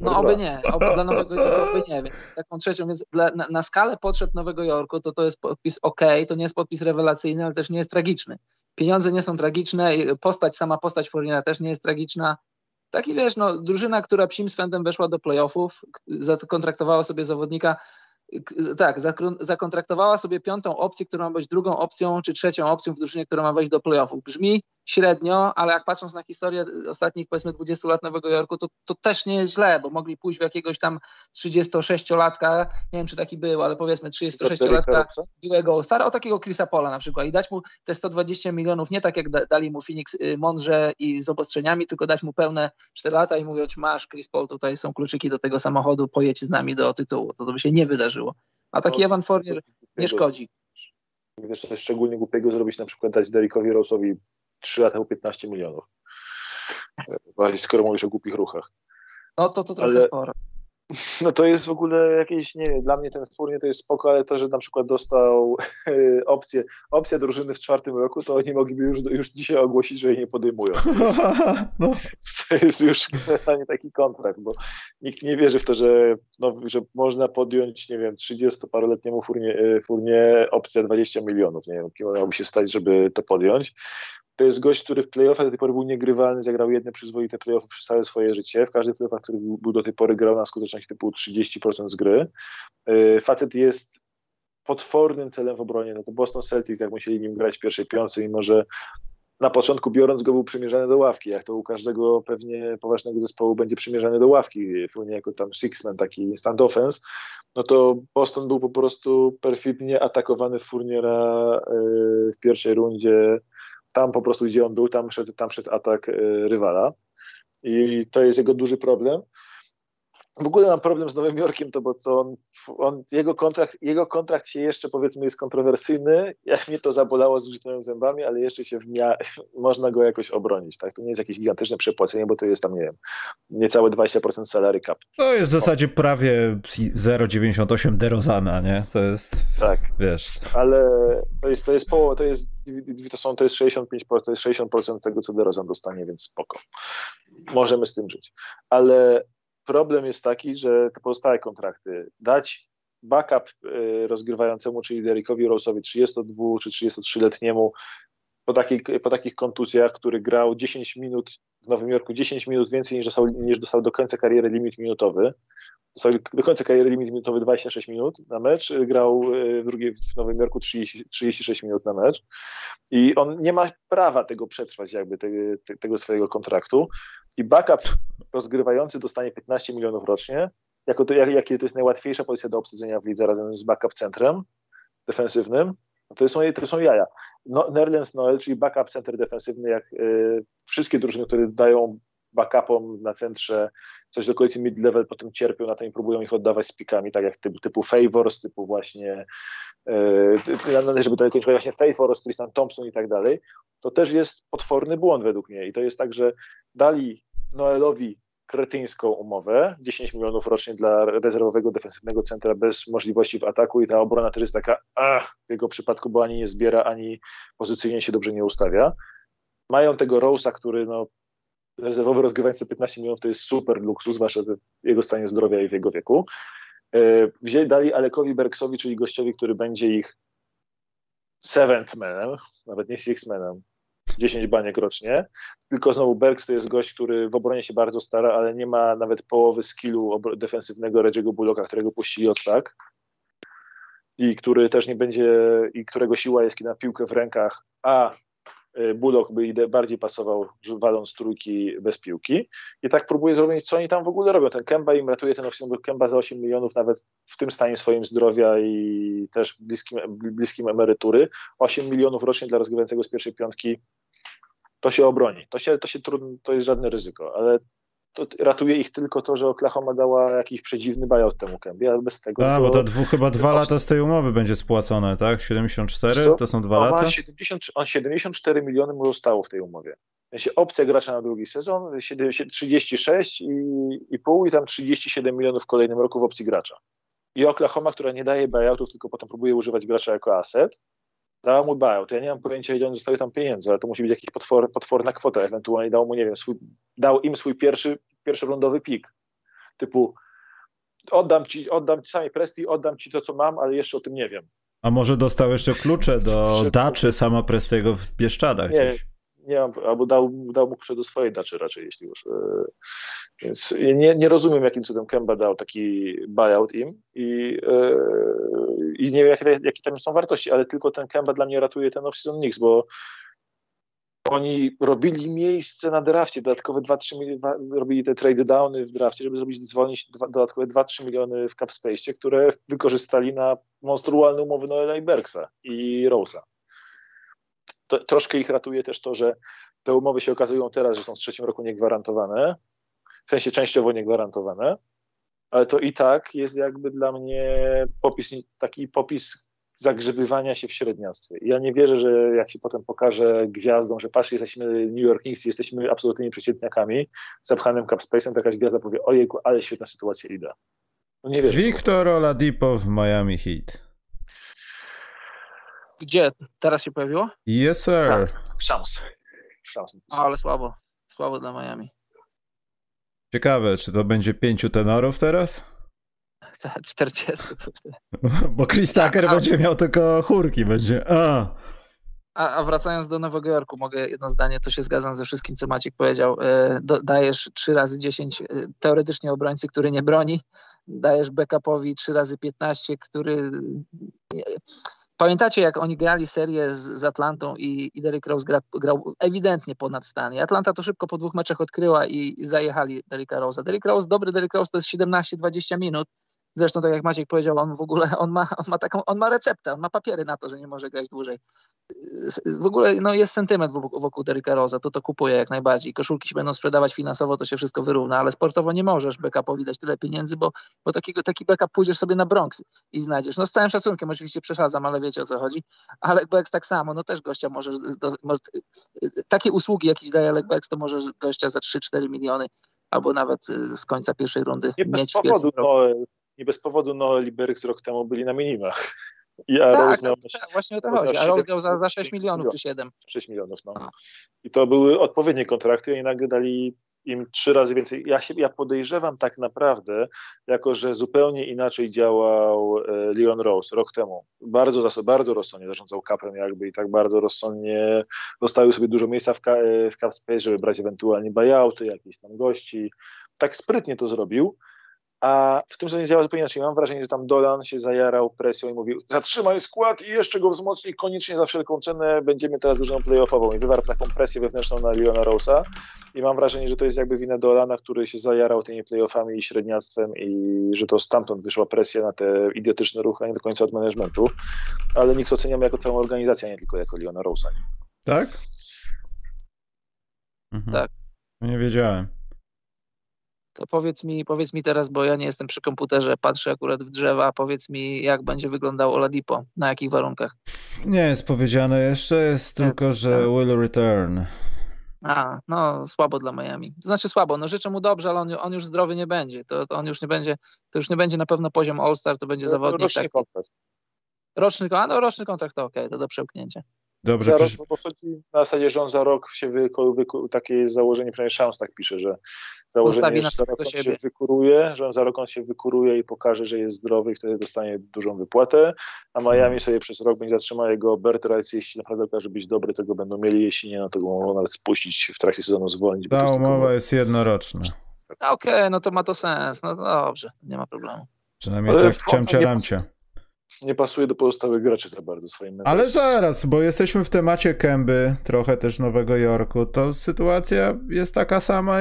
No oby nie, oby dla Nowego Jorku oby nie, więc taką trzecią, więc dla, na, na, skalę potrzeb Nowego Jorku to to jest podpis ok, to nie jest podpis rewelacyjny, ale też nie jest tragiczny. Pieniądze nie są tragiczne, postać, sama postać Fourniera też nie jest tragiczna. Taki wiesz, no, drużyna, która psim swędem weszła do playoffów, zakontraktowała sobie zawodnika, tak, zakontraktowała sobie piątą opcję, która ma być drugą opcją, czy trzecią opcją w drużynie, która ma wejść do playoffów. Brzmi średnio, ale jak patrząc na historię ostatnich powiedzmy 20 lat Nowego Jorku, to, to też nie jest źle, bo mogli pójść w jakiegoś tam 36-latka, nie wiem czy taki był, ale powiedzmy 36-latka byłego stara, o takiego Chrisa Pola na przykład i dać mu te 120 milionów, nie tak jak dali mu Phoenix y, mądrze i z obostrzeniami, tylko dać mu pełne 4 lata i mówić masz Chris Paul, tutaj są kluczyki do tego samochodu, pojedź z nami do tytułu. To, to by się nie wydarzyło. A taki no, Evan Fournier nie szkodzi. Wiesz, coś szczególnie głupiego zrobić, na przykład dać Derrickowi Rose'owi 3 lata po 15 milionów. Właśnie skoro mówisz o głupich ruchach. No to to trochę Ale, sporo. No to jest w ogóle jakieś, nie wiem, dla mnie ten Fournier to jest spoko, ale to, że na przykład dostał opcję, opcję drużyny w czwartym roku, to oni mogliby już, już dzisiaj ogłosić, że jej nie podejmują. To jest, no. to jest już generalnie taki kontrakt, bo nikt nie wierzy w to, że, no, że można podjąć, nie wiem, 30-paroletniemu Fournier, Fournier opcję 20 milionów. Nie wiem, kim miałoby się stać, żeby to podjąć. To jest gość, który w playoffach do tej pory był niegrywalny, zagrał jedne przyzwoite playoffy przez całe swoje życie. W każdych playoffach, który był do tej pory grał na skuteczność typu 30% z gry. Y, facet jest potwornym celem w obronie. No to Boston Celtics, jak musieli nim grać w pierwszej piątce, mimo że na początku biorąc go był przymierzany do ławki, jak to u każdego pewnie poważnego zespołu będzie przymierzany do ławki, nie jako tam sixman, taki stand offense, no to Boston był po prostu perfidnie atakowany w Fourniera y, w pierwszej rundzie tam po prostu, gdzie on był, tam szedł, tam szedł atak e, rywala. I to jest jego duży problem. W ogóle mam problem z Nowym Jorkiem, to bo to on, on, jego, kontrakt, jego kontrakt się jeszcze powiedzmy jest kontrowersyjny. Jak mnie to zabolało z użytymi zębami, ale jeszcze się w mia- można go jakoś obronić. Tak? To nie jest jakieś gigantyczne przepłacenie, bo to jest tam, nie wiem, niecałe 20% salary cap. To jest w zasadzie prawie 0,98 derozana, nie? To jest. Tak. Wiesz. Ale to jest, to jest połowa, to jest, to są, to jest 65%, to jest 60% tego, co derozan dostanie, więc spoko. Możemy z tym żyć. Ale problem jest taki, że te pozostałe kontrakty dać backup y, rozgrywającemu, czyli Derekowi Rose'owi 32 czy 33-letniemu po, po takich kontuzjach, który grał 10 minut w Nowym Jorku, 10 minut więcej niż dostał, niż dostał do końca kariery limit minutowy. Do końca kariery limit minutowy 26 minut na mecz, grał y, w, drugiej, w Nowym Jorku 30, 36 minut na mecz. I on nie ma prawa tego przetrwać jakby te, te, tego swojego kontraktu. I backup rozgrywający dostanie 15 milionów rocznie, jako to, jak, jakie to jest najłatwiejsza pozycja do obsadzenia w lidze razem z backup centrem defensywnym, to są, to są jaja. No, Nerlens Noel, czyli backup center defensywny, jak y, wszystkie drużyny, które dają backupom na centrze coś do okolicy mid-level, potem cierpią na to i próbują ich oddawać z pikami, tak jak typu, typu Favors, typu właśnie yy, żeby to kończyć właśnie Favors, Tristan Thompson i tak dalej, to też jest potworny błąd według mnie i to jest tak, że dali Noelowi kretyńską umowę, 10 milionów rocznie dla rezerwowego defensywnego centra bez możliwości w ataku i ta obrona też jest taka, ach, w jego przypadku, bo ani nie zbiera, ani pozycyjnie się dobrze nie ustawia. Mają tego Rose'a, który no, rezerwowy rozgrywający 15 milionów to jest super luksus, zwłaszcza w jego stanie zdrowia i w jego wieku. E, wzięli, dali Alekowi Berksowi, czyli gościowi, który będzie ich seventh manem, nawet nie six manem, 10 baniek rocznie. Tylko znowu Berks to jest gość, który w obronie się bardzo stara, ale nie ma nawet połowy skillu defensywnego Reggie'ego Bullocka, którego puścili od tak. I który też nie będzie, i którego siła jest kiedy na piłkę w rękach, a Bullock by bardziej pasował waląc trójki bez piłki. I tak próbuje zrobić, co oni tam w ogóle robią. Ten Kemba im ratuje ten oficjalny Kemba za 8 milionów, nawet w tym stanie swoim zdrowia i też bliskim, bliskim emerytury. 8 milionów rocznie dla rozgrywającego z pierwszej piątki to się obroni. To, się, to, się trudno, to jest żadne ryzyko, ale to ratuje ich tylko to, że Oklahoma dała jakiś przedziwny buyout temu Kembie, ale bez tego... A, to, bo to dwu, chyba dwa lata z tej umowy będzie spłacone, tak? 74? To są dwa on lata? 70, on 74 miliony mu zostało w tej umowie. Opcja gracza na drugi sezon, 36 i, i pół i tam 37 milionów w kolejnym roku w opcji gracza. I Oklahoma, która nie daje buyoutów, tylko potem próbuje używać gracza jako asset, dała mu buyout. Ja nie mam pojęcia, ile on zostawił tam pieniędzy, ale to musi być jakaś potwor, potworna kwota. Ewentualnie dał mu, nie wiem, swój, dał im swój pierwszy, pierwszorundowy pik. Typu oddam ci, oddam ci samej Presti, oddam ci to, co mam, ale jeszcze o tym nie wiem. A może dostał jeszcze klucze do daczy sama Prestiego w Bieszczadach nie, gdzieś? Nie mam, albo dał, dał mu klucze do swojej daczy raczej, jeśli już. E, więc nie, nie rozumiem, jakim cudem Kemba dał taki buyout im i, e, i nie wiem, jakie, jakie tam są wartości, ale tylko ten Kemba dla mnie ratuje ten off-season Knicks, bo oni robili miejsce na drafcie, dodatkowe 2-3 miliony, robili te trade downy w drafcie, żeby zrobić zwolnić dodatkowe 2-3 miliony w cap space, które wykorzystali na monstrualne umowy Noela i Berksa i Rose'a. To, troszkę ich ratuje też to, że te umowy się okazują teraz, że są w trzecim roku niegwarantowane, w sensie częściowo niegwarantowane, ale to i tak jest jakby dla mnie popis, taki popis zagrzebywania się w średniactwie. Ja nie wierzę, że jak się potem pokaże gwiazdą, że patrz, jesteśmy New York Knicks, jesteśmy absolutnymi przeciętniakami, zapchanym capspace'em, to jakaś gwiazda powie, ojejku, ale świetna sytuacja ida. No nie wierzę. Oladipo w Miami Heat. Gdzie? Teraz się pojawiło? Yes, sir. Tak, szans. szans. Ale słabo. Słabo dla Miami. Ciekawe, czy to będzie pięciu tenorów teraz? 40. Bo Chris Tucker a, będzie miał tylko chórki, będzie. A. A, a, wracając do Nowego Jorku, mogę jedno zdanie, to się zgadzam ze wszystkim, co Maciek powiedział. E, do, dajesz 3 razy 10 e, teoretycznie obrońcy, który nie broni, dajesz backupowi 3 razy 15, który Pamiętacie, jak oni grali serię z, z Atlantą i, i Derrick Rose gra, grał ewidentnie ponad stan. I Atlanta to szybko po dwóch meczach odkryła i, i zajechali Derricka Rose'a. Derrick Rose, dobry Derrick Rose to jest 17-20 minut. Zresztą, tak jak Maciek powiedział, on w ogóle, on ma, on ma taką, on ma receptę, on ma papiery na to, że nie może grać dłużej. W ogóle no, jest sentyment wokół, wokół Derricka Rosa, to to kupuję jak najbardziej. Koszulki się będą sprzedawać finansowo, to się wszystko wyrówna, ale sportowo nie możesz backupowi dać tyle pieniędzy, bo, bo takiego, taki backup pójdziesz sobie na Bronx i znajdziesz. No z całym szacunkiem, oczywiście przesadzam, ale wiecie o co chodzi. A Legbergs tak samo, no też gościa możesz, do, może, takie usługi jakieś daje Legbergs, to możesz gościa za 3-4 miliony albo nawet z końca pierwszej rundy nie mieć bez powodu, Noel, Nie bez powodu Noel i Bergs rok temu byli na minimach. I a tak, miał, tak, właśnie o to chodzi. A Rose grał za, za 6 milionów czy 7. 6 milionów, no. no. I to były odpowiednie kontrakty i nagle dali im trzy razy więcej. Ja, się, ja podejrzewam tak naprawdę, jako że zupełnie inaczej działał e, Leon Rose rok temu. Bardzo, bardzo rozsądnie zarządzał kapem jakby i tak bardzo rozsądnie zostawił sobie dużo miejsca w, w cap space, żeby brać ewentualnie buyouty, jakieś tam gości. Tak sprytnie to zrobił. A w tym sezonie działa zupełnie inaczej. Mam wrażenie, że tam Dolan się zajarał presją i mówił zatrzymaj skład i jeszcze go wzmocnij koniecznie za wszelką cenę, będziemy teraz drużyną playoffową i wywarł taką presję wewnętrzną na Leona Rosa i mam wrażenie, że to jest jakby wina Dolana, który się zajarał tymi playoffami i średniactwem i że to stamtąd wyszła presja na te idiotyczne ruchy, a nie do końca od managementu, ale nikt oceniamy jako całą organizację, a nie tylko jako Leona Rosa. Nie? Tak? Mhm. Tak. Nie wiedziałem. To powiedz mi, powiedz mi teraz, bo ja nie jestem przy komputerze, patrzę akurat w drzewa, powiedz mi, jak będzie wyglądał Oladipo, na jakich warunkach? Nie jest powiedziane jeszcze, jest tylko, że tak. will return. A, no słabo dla Miami. To znaczy słabo, no życzę mu dobrze, ale on, on już zdrowy nie będzie. To, to, on już nie będzie, to już nie będzie na pewno poziom All-Star, to będzie no, zawodnik. Roczny tak. kontrakt. Roczny, a no, roczny kontrakt to okej, okay, to do przełknięcia. Dobrze. Za rok, bo chodzi na zasadzie, że on za rok się wyko, wyko, takie założenie, przynajmniej Szams tak pisze, że założenie, że za rok on się wykuruje, że on za rok on się wykuruje i pokaże, że jest zdrowy i wtedy dostanie dużą wypłatę, a Miami sobie przez rok będzie zatrzymał jego rights, jeśli naprawdę okaże być dobry, to go będą mieli, jeśli nie, no to go mogą nawet spuścić w trakcie sezonu, zwolnić. Ta umowa jest jednoroczna. Okej, okay, no to ma to sens, no dobrze, nie ma problemu. Przynajmniej Ale tak ciamcie ramcie nie pasuje do pozostałych graczy za bardzo swoim Ale zaraz, bo jesteśmy w temacie Kęby, trochę też Nowego Jorku, to sytuacja jest taka sama,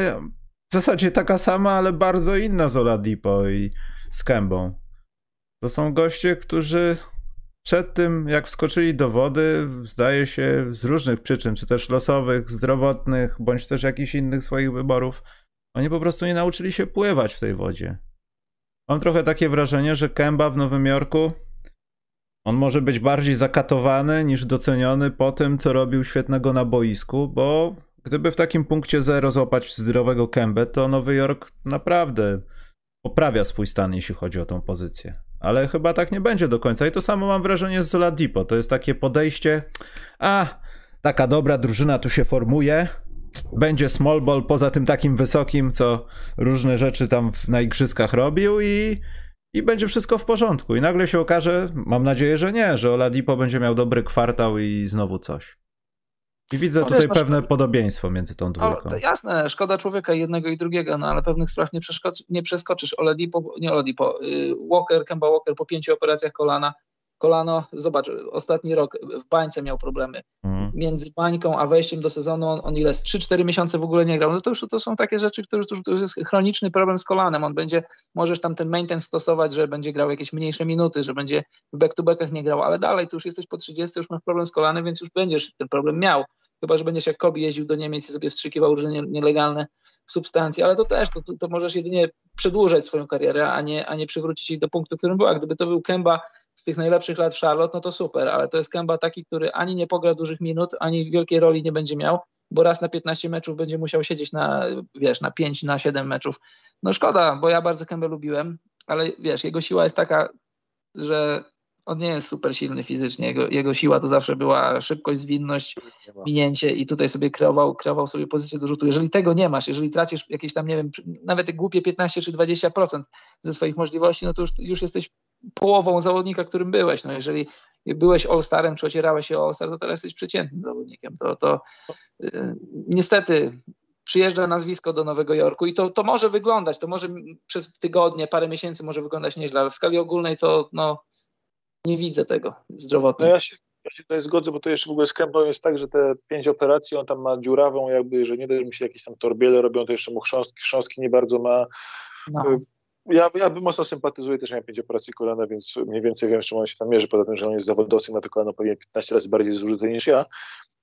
w zasadzie taka sama, ale bardzo inna z Oladipo i z Kębą. To są goście, którzy przed tym, jak wskoczyli do wody, zdaje się z różnych przyczyn, czy też losowych, zdrowotnych, bądź też jakichś innych swoich wyborów, oni po prostu nie nauczyli się pływać w tej wodzie. Mam trochę takie wrażenie, że Kęba w Nowym Jorku on może być bardziej zakatowany niż doceniony po tym, co robił świetnego na boisku, bo gdyby w takim punkcie zero złapać zdrowego Kębę, to Nowy Jork naprawdę poprawia swój stan, jeśli chodzi o tą pozycję. Ale chyba tak nie będzie do końca. I to samo mam wrażenie z Oladipo. To jest takie podejście, a taka dobra drużyna tu się formuje, będzie small ball poza tym takim wysokim, co różne rzeczy tam na igrzyskach robił i i będzie wszystko w porządku. I nagle się okaże, mam nadzieję, że nie, że Oladipo będzie miał dobry kwartał i znowu coś. I widzę no, tutaj wiesz, no, pewne szkoda... podobieństwo między tą dwójką. O, jasne, szkoda człowieka jednego i drugiego, no ale pewnych spraw nie, nie przeskoczysz. Oladipo, nie Oladipo, y, Walker, Kemba Walker po pięciu operacjach kolana kolano, zobacz, ostatni rok w bańce miał problemy. Mhm. Między bańką a wejściem do sezonu on, on ile? 3-4 miesiące w ogóle nie grał. No to już to są takie rzeczy, które to już, to już jest chroniczny problem z kolanem. On będzie, możesz tam ten maintenance stosować, że będzie grał jakieś mniejsze minuty, że będzie w back-to-backach nie grał, ale dalej, to już jesteś po 30, już masz problem z kolanem, więc już będziesz ten problem miał. Chyba, że będziesz jak Kobi jeździł do Niemiec i sobie wstrzykiwał różne nielegalne substancje, ale to też, to, to możesz jedynie przedłużać swoją karierę, a nie, a nie przywrócić jej do punktu, w którym była. Gdyby to był Kemba z tych najlepszych lat w Charlotte, no to super, ale to jest Kemba taki, który ani nie pogra dużych minut, ani wielkiej roli nie będzie miał, bo raz na 15 meczów będzie musiał siedzieć na, wiesz, na 5, na 7 meczów. No szkoda, bo ja bardzo Kembę lubiłem, ale wiesz, jego siła jest taka, że on nie jest super silny fizycznie. Jego, jego siła to zawsze była szybkość, zwinność, minięcie i tutaj sobie kreował, kreował sobie pozycję do rzutu. Jeżeli tego nie masz, jeżeli tracisz jakieś tam, nie wiem, nawet głupie 15 czy 20% ze swoich możliwości, no to już, już jesteś połową zawodnika, którym byłeś. No jeżeli byłeś All-Starem, czy ocierałeś się o All-Star, to teraz jesteś przeciętnym zawodnikiem. To, to yy, niestety przyjeżdża nazwisko do Nowego Jorku i to, to może wyglądać, to może przez tygodnie, parę miesięcy może wyglądać nieźle, ale w skali ogólnej to no, nie widzę tego zdrowotnie. No ja się, ja się tutaj zgodzę, bo to jeszcze w ogóle z Kępą jest tak, że te pięć operacji, on tam ma dziurawą jakby, że nie dość mi się jakieś tam torbiele robią, to jeszcze mu chrząstki, chrząstki nie bardzo ma. No. Ja, ja mocno sympatyzuję, też miałem pięć operacji kolana, więc mniej więcej wiem, czym on się tam mierzy, poza tym, że on jest zawodowcem, na to kolano powinien 15 razy bardziej zużyte niż ja,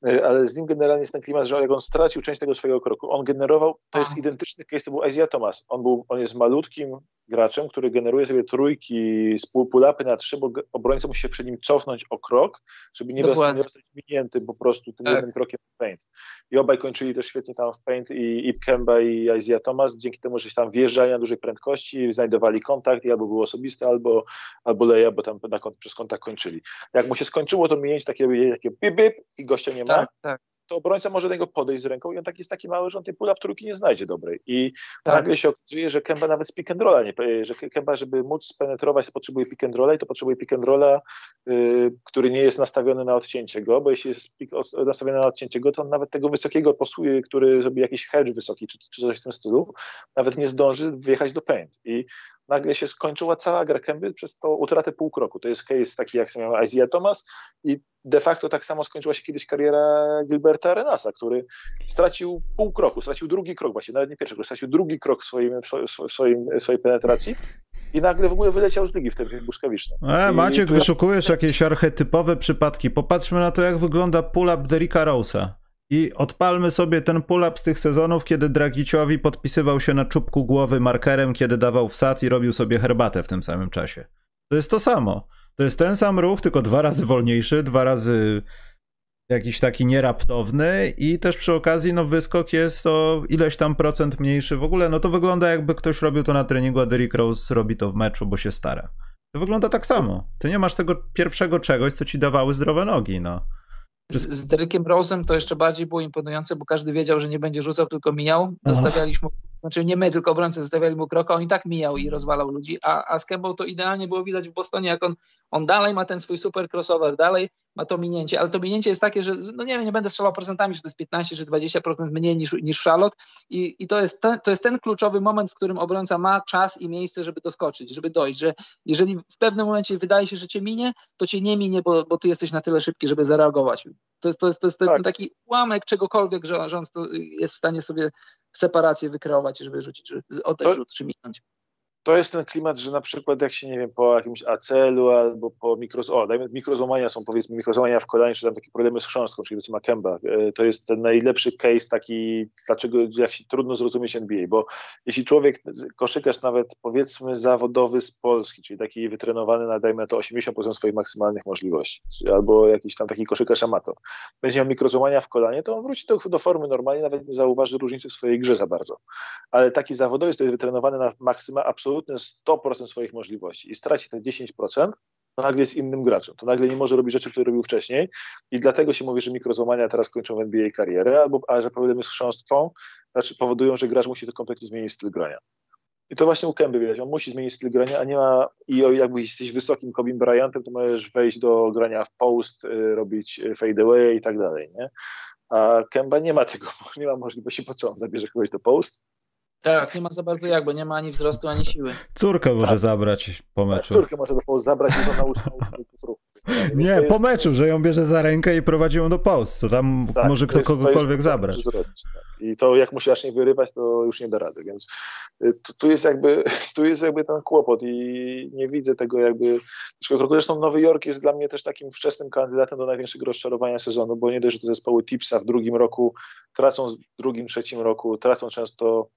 e, ale z nim generalnie jest ten klimat, że jak on stracił część tego swojego kroku, on generował, to jest identyczny case, to był Isaiah Thomas, on, był, on jest malutkim graczem, który generuje sobie trójki z pull-upy na trzy, bo obrońca musi się przed nim cofnąć o krok, żeby nie, nie zostać minięty po prostu tym tak. jednym krokiem w paint. I obaj kończyli też świetnie tam w paint i, i Kemba i Isaiah Thomas, dzięki temu, że się tam wjeżdżali na dużej prędkości, znajdowali kontakt i albo był osobisty, albo, albo leja, bo tam na, przez kontakt kończyli. Jak mu się skończyło to minięcie takie, takie bip, bip i gościa nie ma, tak, tak to obrońca może do niego podejść z ręką i on tak jest taki mały, że on tej pula w trójki nie znajdzie dobrej. I tak. nagle się okazuje, że Kemba nawet z pick and rolla, nie, że Kemba, żeby móc spenetrować, to potrzebuje pick and rolla i to potrzebuje pick and rolla, yy, który nie jest nastawiony na odcięcie go, bo jeśli jest nastawiony na odcięcie go, to on nawet tego wysokiego posłuje, który zrobi jakiś hedge wysoki, czy, czy coś w tym stylu, nawet nie zdąży wjechać do paint. I nagle się skończyła cała gra Kemby przez to utratę pół kroku. To jest case taki jak miał Isaiah Thomas i de facto tak samo skończyła się kiedyś kariera Gilberta Arenasa, który stracił pół kroku, stracił drugi krok, właśnie nawet nie pierwszy krok, stracił drugi krok w, swoim, w swoim, swojej penetracji i nagle w ogóle wyleciał z ligi w tym błyskawicznym. E, Maciek, I... wyszukujesz jakieś archetypowe przypadki. Popatrzmy na to, jak wygląda pull-up Derricka Rose'a. I odpalmy sobie ten pull-up z tych sezonów, kiedy Dragiciowi podpisywał się na czubku głowy markerem, kiedy dawał wsad i robił sobie herbatę w tym samym czasie. To jest to samo. To jest ten sam ruch, tylko dwa razy wolniejszy, dwa razy jakiś taki nieraptowny i też przy okazji no wyskok jest o ileś tam procent mniejszy. W ogóle no to wygląda jakby ktoś robił to na treningu, a Derrick Rose robi to w meczu, bo się stara. To wygląda tak samo. Ty nie masz tego pierwszego czegoś, co ci dawały zdrowe nogi, no. Z, Derekiem Rose'em to jeszcze bardziej było imponujące, bo każdy wiedział, że nie będzie rzucał, tylko mijał. Zostawialiśmy, znaczy nie my, tylko obrońcy zostawiali mu kroka, on i tak mijał i rozwalał ludzi, a, a z Kembą to idealnie było widać w Bostonie, jak on, on dalej ma ten swój super crossover, dalej ma to minięcie, ale to minięcie jest takie, że no nie wiem, nie będę strzelał procentami, czy to jest 15 czy 20% mniej niż, niż w Charlotte i, i to, jest ten, to jest ten kluczowy moment, w którym obrońca ma czas i miejsce, żeby doskoczyć, żeby dojść, że jeżeli w pewnym momencie wydaje się, że cię minie, to cię nie minie, bo, bo ty jesteś na tyle szybki, żeby zareagować. To jest, to jest, to jest tak. ten taki ułamek czegokolwiek, że, że on jest w stanie sobie separację wykreować, żeby rzucić, żeby oddać to, rzut czy minąć to jest ten klimat, że na przykład jak się, nie wiem, po jakimś acelu albo po mikroz... O, dajmy, mikrozłamania są, powiedzmy, mikrozłamania w kolanie, czy tam takie problemy z chrząstką, czyli do Kemba. E, to jest ten najlepszy case taki, dlaczego jak się trudno zrozumieć NBA, bo jeśli człowiek, koszykarz nawet, powiedzmy, zawodowy z Polski, czyli taki wytrenowany na, dajmy to 80% swoich maksymalnych możliwości, albo jakiś tam taki koszykarz amator, będzie miał mikrozłamania w kolanie, to on wróci do, do formy normalnie, nawet nie zauważy różnicy w swojej grze za bardzo. Ale taki zawodowiec, który jest wytrenowany na maksyma absolutnie absolutne 100% swoich możliwości i straci te 10%, to nagle jest innym graczem. To nagle nie może robić rzeczy, które robił wcześniej i dlatego się mówi, że mikrozłamania teraz kończą w NBA karierę, albo a że problemy z chrząstką znaczy powodują, że gracz musi to kompletnie zmienić styl grania. I to właśnie u Kemby widać, on musi zmienić styl grania, a nie ma, i jakby jesteś wysokim Kobe Bryantem, to możesz wejść do grania w post, y, robić y, fade away i tak dalej, nie? A Kemba nie ma tego, nie ma możliwości, po co on zabierze kogoś do post, tak, nie ma za bardzo jak, bo nie ma ani wzrostu, ani siły. Córkę może tak. zabrać po meczu. Córkę może do zabrać i to nauczyć Nie, po meczu, że ją bierze za rękę i prowadzi ją do post, to tam tak, może kto jest, kogokolwiek jest, zabrać. Zrobić, tak. I to jak musi aż nie wyrywać, to już nie da rady, więc y, tu, tu, jest jakby, tu jest jakby ten kłopot i nie widzę tego jakby Zresztą Nowy Jork jest dla mnie też takim wczesnym kandydatem do największego rozczarowania sezonu, bo nie dość, że te zespoły Tipsa w drugim roku tracą, w drugim, trzecim roku tracą często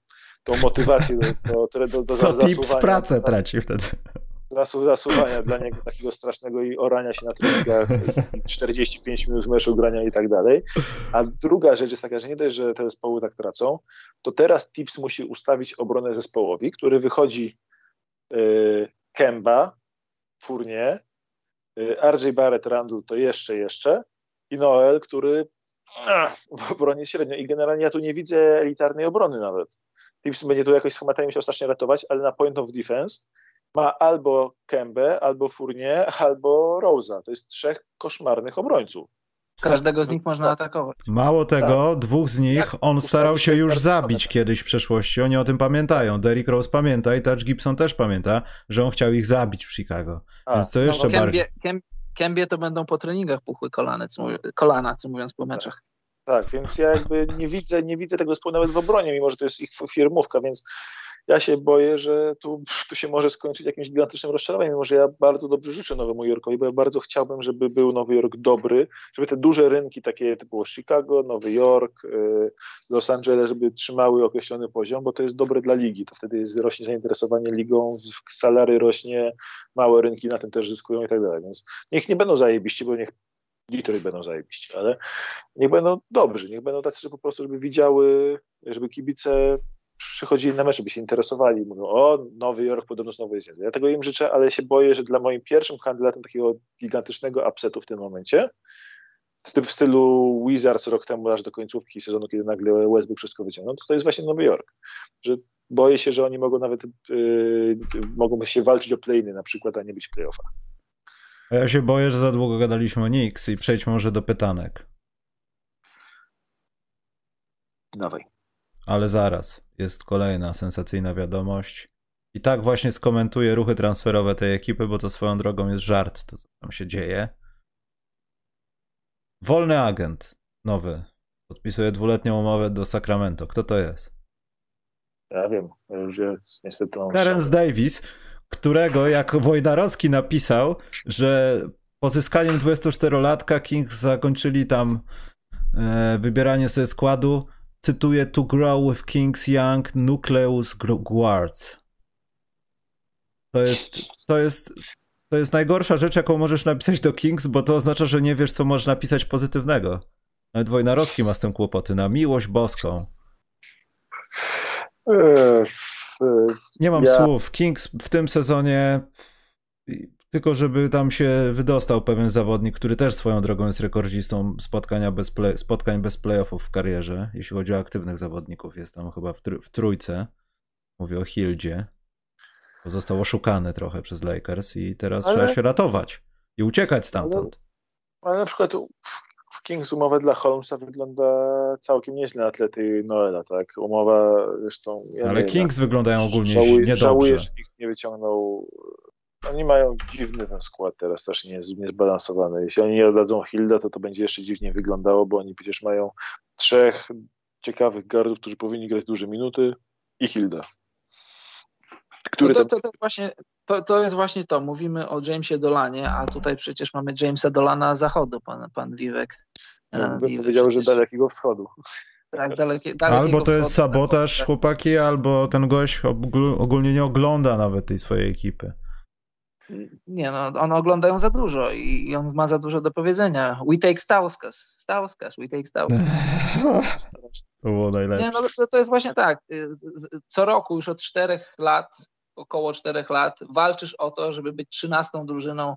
tą motywację do, do, do, do Co tips pracę traci wtedy. Zasuwania dla niego takiego strasznego i orania się na treningach, 45 minut meczu grania i tak dalej. A druga rzecz jest taka, że nie dość, że te zespoły tak tracą, to teraz Tips musi ustawić obronę zespołowi, który wychodzi yy, Kemba, Furnie, yy, RJ Barrett, Randall to jeszcze, jeszcze i Noel, który w obronie średnio i generalnie ja tu nie widzę elitarnej obrony nawet. Tips będzie tu jakoś schematami musiał strasznie ratować, ale na point of defense ma albo Kembe, albo Furnie, albo Rosa. To jest trzech koszmarnych obrońców. Każdego z nich można atakować. Mało tego, tak. dwóch z nich tak, on starał się już zabić kiedyś w przeszłości. Oni o tym pamiętają. Derrick Rose pamięta i Touch Gibson też pamięta, że on chciał ich zabić w Chicago. A, Więc to jeszcze no, bardziej. Kembie, Kembie to będą po treningach puchły kolane, co, kolana, co mówiąc po meczach. Tak, więc ja jakby nie widzę, nie widzę tego zespołu nawet w obronie, mimo że to jest ich firmówka, więc ja się boję, że tu, tu się może skończyć jakimś gigantycznym rozczarowaniem, mimo że ja bardzo dobrze życzę Nowemu Jorkowi, bo ja bardzo chciałbym, żeby był Nowy Jork dobry, żeby te duże rynki, takie typu Chicago, Nowy Jork, y, Los Angeles, żeby trzymały określony poziom, bo to jest dobre dla ligi, to wtedy jest, rośnie zainteresowanie ligą, salary rośnie, małe rynki na tym też zyskują i tak dalej, więc niech nie będą zajebiści, bo niech Detroit będą zajebiści, ale niech będą dobrzy, niech będą tacy, że po prostu, żeby widziały, żeby kibice przychodzili na mecz, żeby się interesowali, mówią, o, Nowy Jork podobno znowu jest Ja tego im życzę, ale się boję, że dla moim pierwszym kandydatem takiego gigantycznego upsetu w tym momencie, w stylu Wizards rok temu aż do końcówki sezonu, kiedy nagle Westbrook wszystko wyciągnął, to to jest właśnie Nowy Jork. Że boję się, że oni mogą nawet yy, mogą się walczyć o play na przykład, a nie być w playoffach. Ja się boję, że za długo gadaliśmy o Knicks i przejdźmy może do pytanek. Dawaj. Ale zaraz, jest kolejna sensacyjna wiadomość. I tak właśnie skomentuję ruchy transferowe tej ekipy, bo to swoją drogą jest żart, to co tam się dzieje. Wolny agent, nowy, podpisuje dwuletnią umowę do Sacramento. Kto to jest? Ja wiem, już jest niestety... Terence Davis, którego jak Wojnarowski napisał, że pozyskaniem 24-latka Kings zakończyli tam e, wybieranie sobie składu, cytuję, to grow with Kings Young Nucleus Guards. To jest, to jest, to jest najgorsza rzecz, jaką możesz napisać do Kings, bo to oznacza, że nie wiesz, co możesz napisać pozytywnego. Nawet Wojnarowski ma z tym kłopoty, na miłość boską. Nie mam ja... słów. Kings w tym sezonie, tylko żeby tam się wydostał pewien zawodnik, który też swoją drogą jest rekordzistą spotkania bez play, spotkań bez playoffów w karierze, jeśli chodzi o aktywnych zawodników. Jest tam chyba w, tr w trójce. Mówię o Hildzie. Został oszukany trochę przez Lakers i teraz ale... trzeba się ratować i uciekać stamtąd. Ale, ale na przykład w Kings umowa dla Holmesa wygląda całkiem nieźle atlety Noela, tak? Umowa zresztą... Ja Ale Kings wiem, wyglądają ogólnie żałuję, niedobrze. Żałuję, że nikt nie wyciągnął... Oni mają dziwny ten skład teraz, też nie niezbalansowany. Jeśli oni nie oddadzą Hilda, to to będzie jeszcze dziwnie wyglądało, bo oni przecież mają trzech ciekawych gardów, którzy powinni grać duże minuty i Hilda. Który no to, to, to, właśnie, to, to jest właśnie to. Mówimy o Jamesie Dolanie, a tutaj przecież mamy Jamesa Dolana zachodu, pan, pan Wiwek. Ja bym powiedział, że dalekiego wschodu. Tak, dalekie, albo to jest sabotaż, tak. chłopaki, albo ten gość ogólnie nie ogląda nawet tej swojej ekipy. Nie, no, on ogląda ją za dużo i on ma za dużo do powiedzenia. We take Stauskas, Stauskas, we take Stauskas. To było najlepsze. Nie, no, to, to jest właśnie tak. Co roku, już od czterech lat, około czterech lat, walczysz o to, żeby być trzynastą drużyną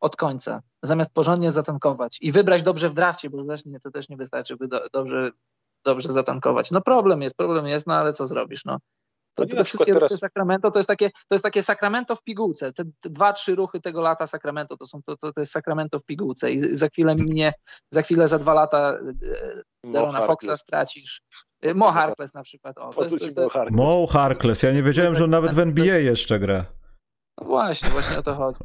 od końca, zamiast porządnie zatankować i wybrać dobrze w drafcie, bo to też nie wystarczy, by do, dobrze, dobrze zatankować. No problem jest, problem jest, no ale co zrobisz, no. To, to, te wszystkie teraz... ruchy Sacramento to jest takie, to jest takie Sacramento w pigułce. Te, te, dwa, trzy ruchy tego lata Sacramento to są to, to, to jest Sacramento w pigułce i za chwilę minie, za chwilę za dwa lata e, Derona Foxa stracisz. E, Mo Harkless na przykład. O, to jest, to jest... Mo Harkless, ja nie wiedziałem, że on nawet w NBA jeszcze gra. No właśnie, właśnie o to chodzi.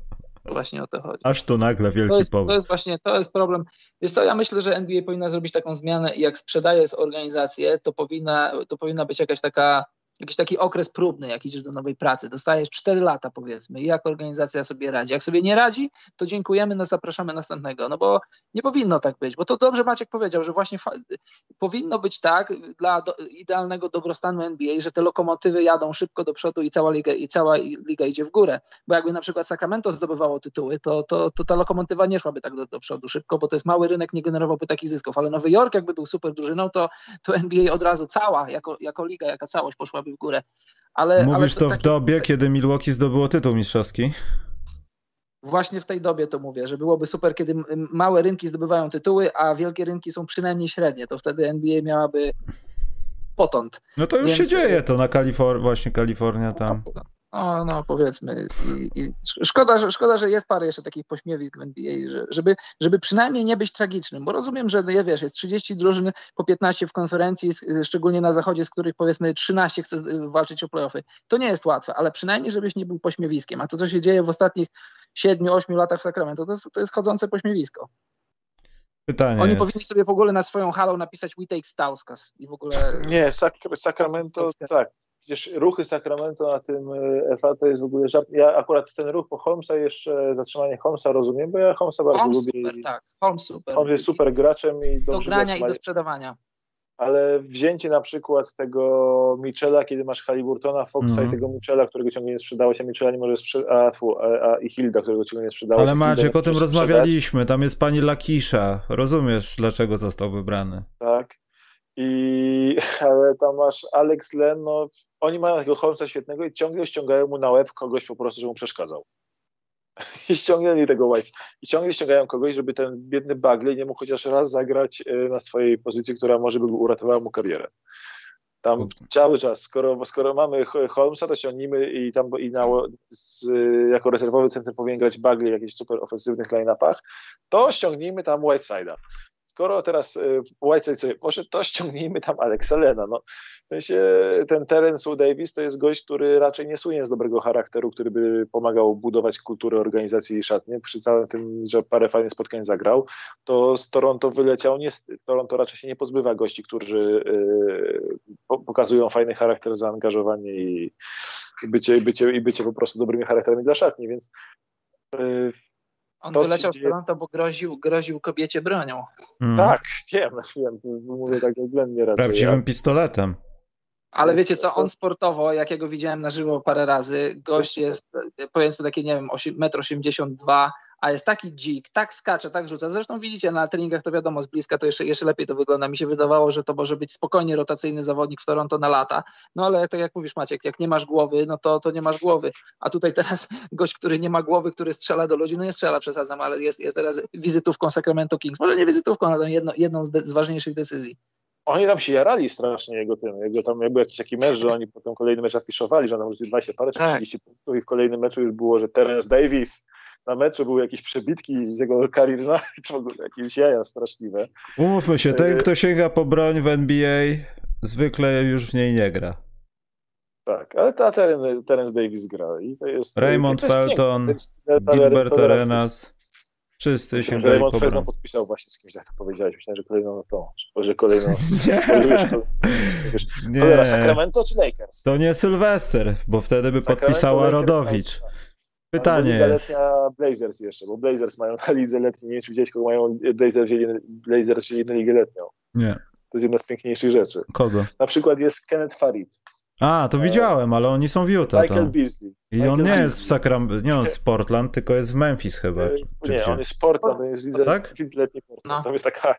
Właśnie o to chodzi. Aż tu nagle wielki to jest, powód. To jest właśnie, to jest problem. Wiesz co, ja myślę, że NBA powinna zrobić taką zmianę i jak sprzedaje organizację, to powinna, to powinna być jakaś taka jakiś taki okres próbny, jak idziesz do nowej pracy. Dostajesz 4 lata powiedzmy jak organizacja sobie radzi. Jak sobie nie radzi, to dziękujemy, no zapraszamy następnego. No bo nie powinno tak być, bo to dobrze Maciek powiedział, że właśnie powinno być tak dla do idealnego dobrostanu NBA, że te lokomotywy jadą szybko do przodu i cała liga, i cała liga idzie w górę. Bo jakby na przykład Sacramento zdobywało tytuły, to, to, to ta lokomotywa nie szłaby tak do, do przodu szybko, bo to jest mały rynek, nie generowałby takich zysków. Ale Nowy Jork jakby był super drużyną, to, to NBA od razu cała, jako, jako liga, jaka całość poszłaby w górę. Ale, Mówisz ale to, to w taki... dobie, kiedy Milwaukee zdobyło tytuł mistrzowski? Właśnie w tej dobie to mówię, że byłoby super, kiedy małe rynki zdobywają tytuły, a wielkie rynki są przynajmniej średnie. To wtedy NBA miałaby potąd. No to już Więc... się dzieje to na Kalifornii, właśnie Kalifornia tam. No, no, no powiedzmy. I, i szkoda, że, szkoda, że jest parę jeszcze takich pośmiewisk w NBA, że, żeby, żeby przynajmniej nie być tragicznym, bo rozumiem, że ja wiesz, jest 30 drużyn po 15 w konferencji, szczególnie na zachodzie, z których powiedzmy 13 chce walczyć o playoffy. To nie jest łatwe, ale przynajmniej żebyś nie był pośmiewiskiem. A to, co się dzieje w ostatnich 7-8 latach w Sacramento, to jest, to jest chodzące pośmiewisko. Pytanie Oni jest... powinni sobie w ogóle na swoją halą napisać We Take Stauskas i w ogóle... Nie, Sacramento, tak, przecież ruchy Sacramento na tym e, FA to jest w ogóle żart. Ja akurat ten ruch po Holmesa jeszcze, zatrzymanie Holmesa rozumiem, bo ja Holmesa bardzo Holmes lubię. super, tak. Holmes super. Holmes jest super graczem i Do dobrze grania i do sprzedawania. Ale wzięcie na przykład tego Michela, kiedy masz Haliburtona, Foxa Mhm. i tego Michela, którego ciągle nie sprzedałeś, a Michela nie może sprzedać, a, a, a i Hilda, którego ciągle nie sprzedałeś. Ale Maciek, o tym rozmawialiśmy. Tam jest pani Lakisza. Rozumiesz, dlaczego został wybrany. tak. I, ale tam masz Alex Len, no, oni mają takiego Holmesa świetnego i ciągle ściągają mu na łeb kogoś po prostu, żeby mu przeszkadzał. I ściągnęli tego White. I ciągle ściągają kogoś, żeby ten biedny Bagley nie mógł chociaż raz zagrać e, na swojej pozycji, która może by uratowała mu karierę. Tam cały czas, skoro, skoro mamy Ho- Holmesa, to ściągnijmy i tam i na, z, jako rezerwowy centrum powinien grać Bagley w jakichś super ofensywnych line-upach, to ściągnijmy tam Whiteside'a. Skoro teraz y, Whiteside sobie poszedł, to ściągnijmy tam Alexa Lena. No. W sensie ten Terence Davis to jest gość, który raczej nie słynie z dobrego charakteru, który by pomagał budować kulturę organizacji i szatnie. Przy całym tym, że parę fajnych spotkań zagrał, to z Toronto wyleciał. Nie, Toronto raczej się nie pozbywa gości, którzy y, po, pokazują fajny charakter, zaangażowanie i, i, bycie, i, bycie, i bycie po prostu dobrymi charakterami dla szatni, więc y, On To wyleciał z Toronto, bo groził, groził kobiecie bronią. Mm. tak, wiem, wiem, mówię tak względnie raczej. Prawdziwym pistoletem. Ale wiecie co, on sportowo, jak ja go widziałem na żywo parę razy, gość jest powiedzmy takie, nie wiem, 1,82 m, a jest taki dzik, tak skacze, tak rzuca. Zresztą widzicie na treningach, to wiadomo, z bliska to jeszcze, jeszcze lepiej to wygląda. Mi się wydawało, że to może być spokojnie rotacyjny zawodnik w Toronto na lata. No ale tak jak mówisz Maciek, jak nie masz głowy, no to, to nie masz głowy. A tutaj teraz gość, który nie ma głowy, który strzela do ludzi, no nie strzela, przesadzam, ale jest, jest teraz wizytówką Sacramento Kings. Może nie wizytówką, ale jedno, jedną z, de- z ważniejszych decyzji. Oni tam się jarali strasznie jego tym, jego tam jakby jakiś taki mecz, że oni potem kolejny mecz afiszowali, że on tam rzucił 20 parę czy Tak. 30 punktów i w kolejnym meczu już było, że Terence Davis na meczu były jakieś przebitki z jego kariery, no i to w ogóle jakieś jaja straszliwe. Umówmy się, ten, Y- kto sięga po broń w NBA, zwykle już w niej nie gra. Tak, ale ta Terence, Terence Davis gra i to jest... Raymond to jest piękne, Felton, to jest- Gilbert. Arenas. Wszyscy Myślałem, że Raymond po Felton podpisał właśnie z kimś, jak to powiedziałeś. Myślałem, że kolejną to, że kolejną Nie. wiesz, Cholera, Nie, Sacramento czy Lakers? to nie Sylwester, bo wtedy by Sacramento, podpisała Lakers, Rodowicz. Pytanie Liga jest, letnia Blazers jeszcze, bo Blazers mają na lidze letniej, nie wiem czy widziałeś, kogo mają Blazers wzięli, Blazers wzięli na ligę letnią. nie, To jest jedna z piękniejszych rzeczy. kogo? Na przykład jest Kenneth Farid, A, to widziałem, ale oni są w Utah Michael tam. Beasley. I Michael on nie Beasley. jest w Sakram... nie on z Portland, tylko jest w Memphis chyba. E, Czy, czy Nie, gdzie? on jest z Portland, on jest w lidze, Tak? letniej Portland. No. Tam jest taka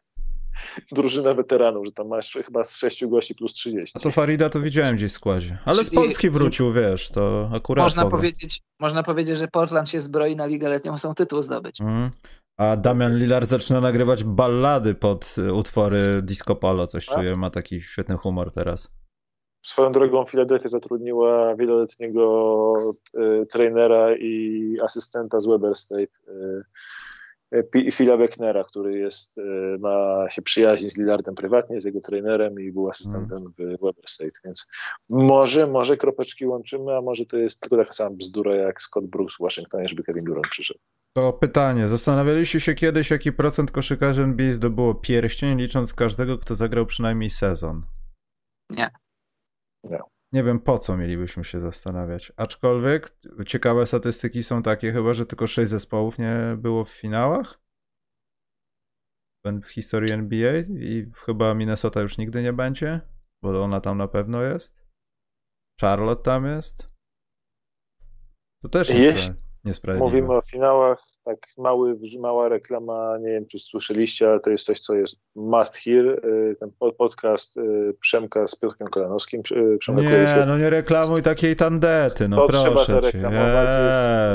drużyna weteranów, że tam masz chyba z sześciu gości plus 30. A to Farida to widziałem gdzieś w składzie. Ale z Polski wrócił, wiesz, to akurat Można powiem. powiedzieć, można powiedzieć, że Portland się zbroi na ligę letnią, chcą tytuł zdobyć. Mhm. A Damian Lillard zaczyna nagrywać ballady pod y, utwory Disco Polo, coś A? czuję, ma taki świetny humor teraz. Swoją drogą Philadelphia zatrudniła wieloletniego e, trenera i asystenta z Weber State, Pi- Phila Becknera, który jest, e, ma się przyjaźni z Lillardem prywatnie, jest jego trenerem i był asystentem w Weber State, więc może, może kropeczki łączymy, a może to jest tylko taka sama bzdura jak Scott Brooks w Waszyngtonie, żeby Kevin Durant przyszedł. To pytanie, zastanawialiście się kiedyś, jaki procent koszykarzy NBA zdobyło pierścień, licząc każdego, kto zagrał przynajmniej sezon? Nie. Nie. Nie wiem, po co mielibyśmy się zastanawiać. Aczkolwiek ciekawe statystyki są takie chyba, że tylko sześć zespołów nie było w finałach w historii NBA i chyba Minnesota już nigdy nie będzie, bo ona tam na pewno jest. Charlotte tam jest. To też Jeśli- niespra- niesprawiedliwe. Mówimy o finałach, tak mały, mała reklama, nie wiem czy słyszeliście, ale to jest coś, co jest must hear, y, ten po- podcast y, Przemka z Piotrkiem Kolanowskim. y, Przemek Nie, no nie reklamuj takiej tandety, no to trzeba proszę cię. zareklamować.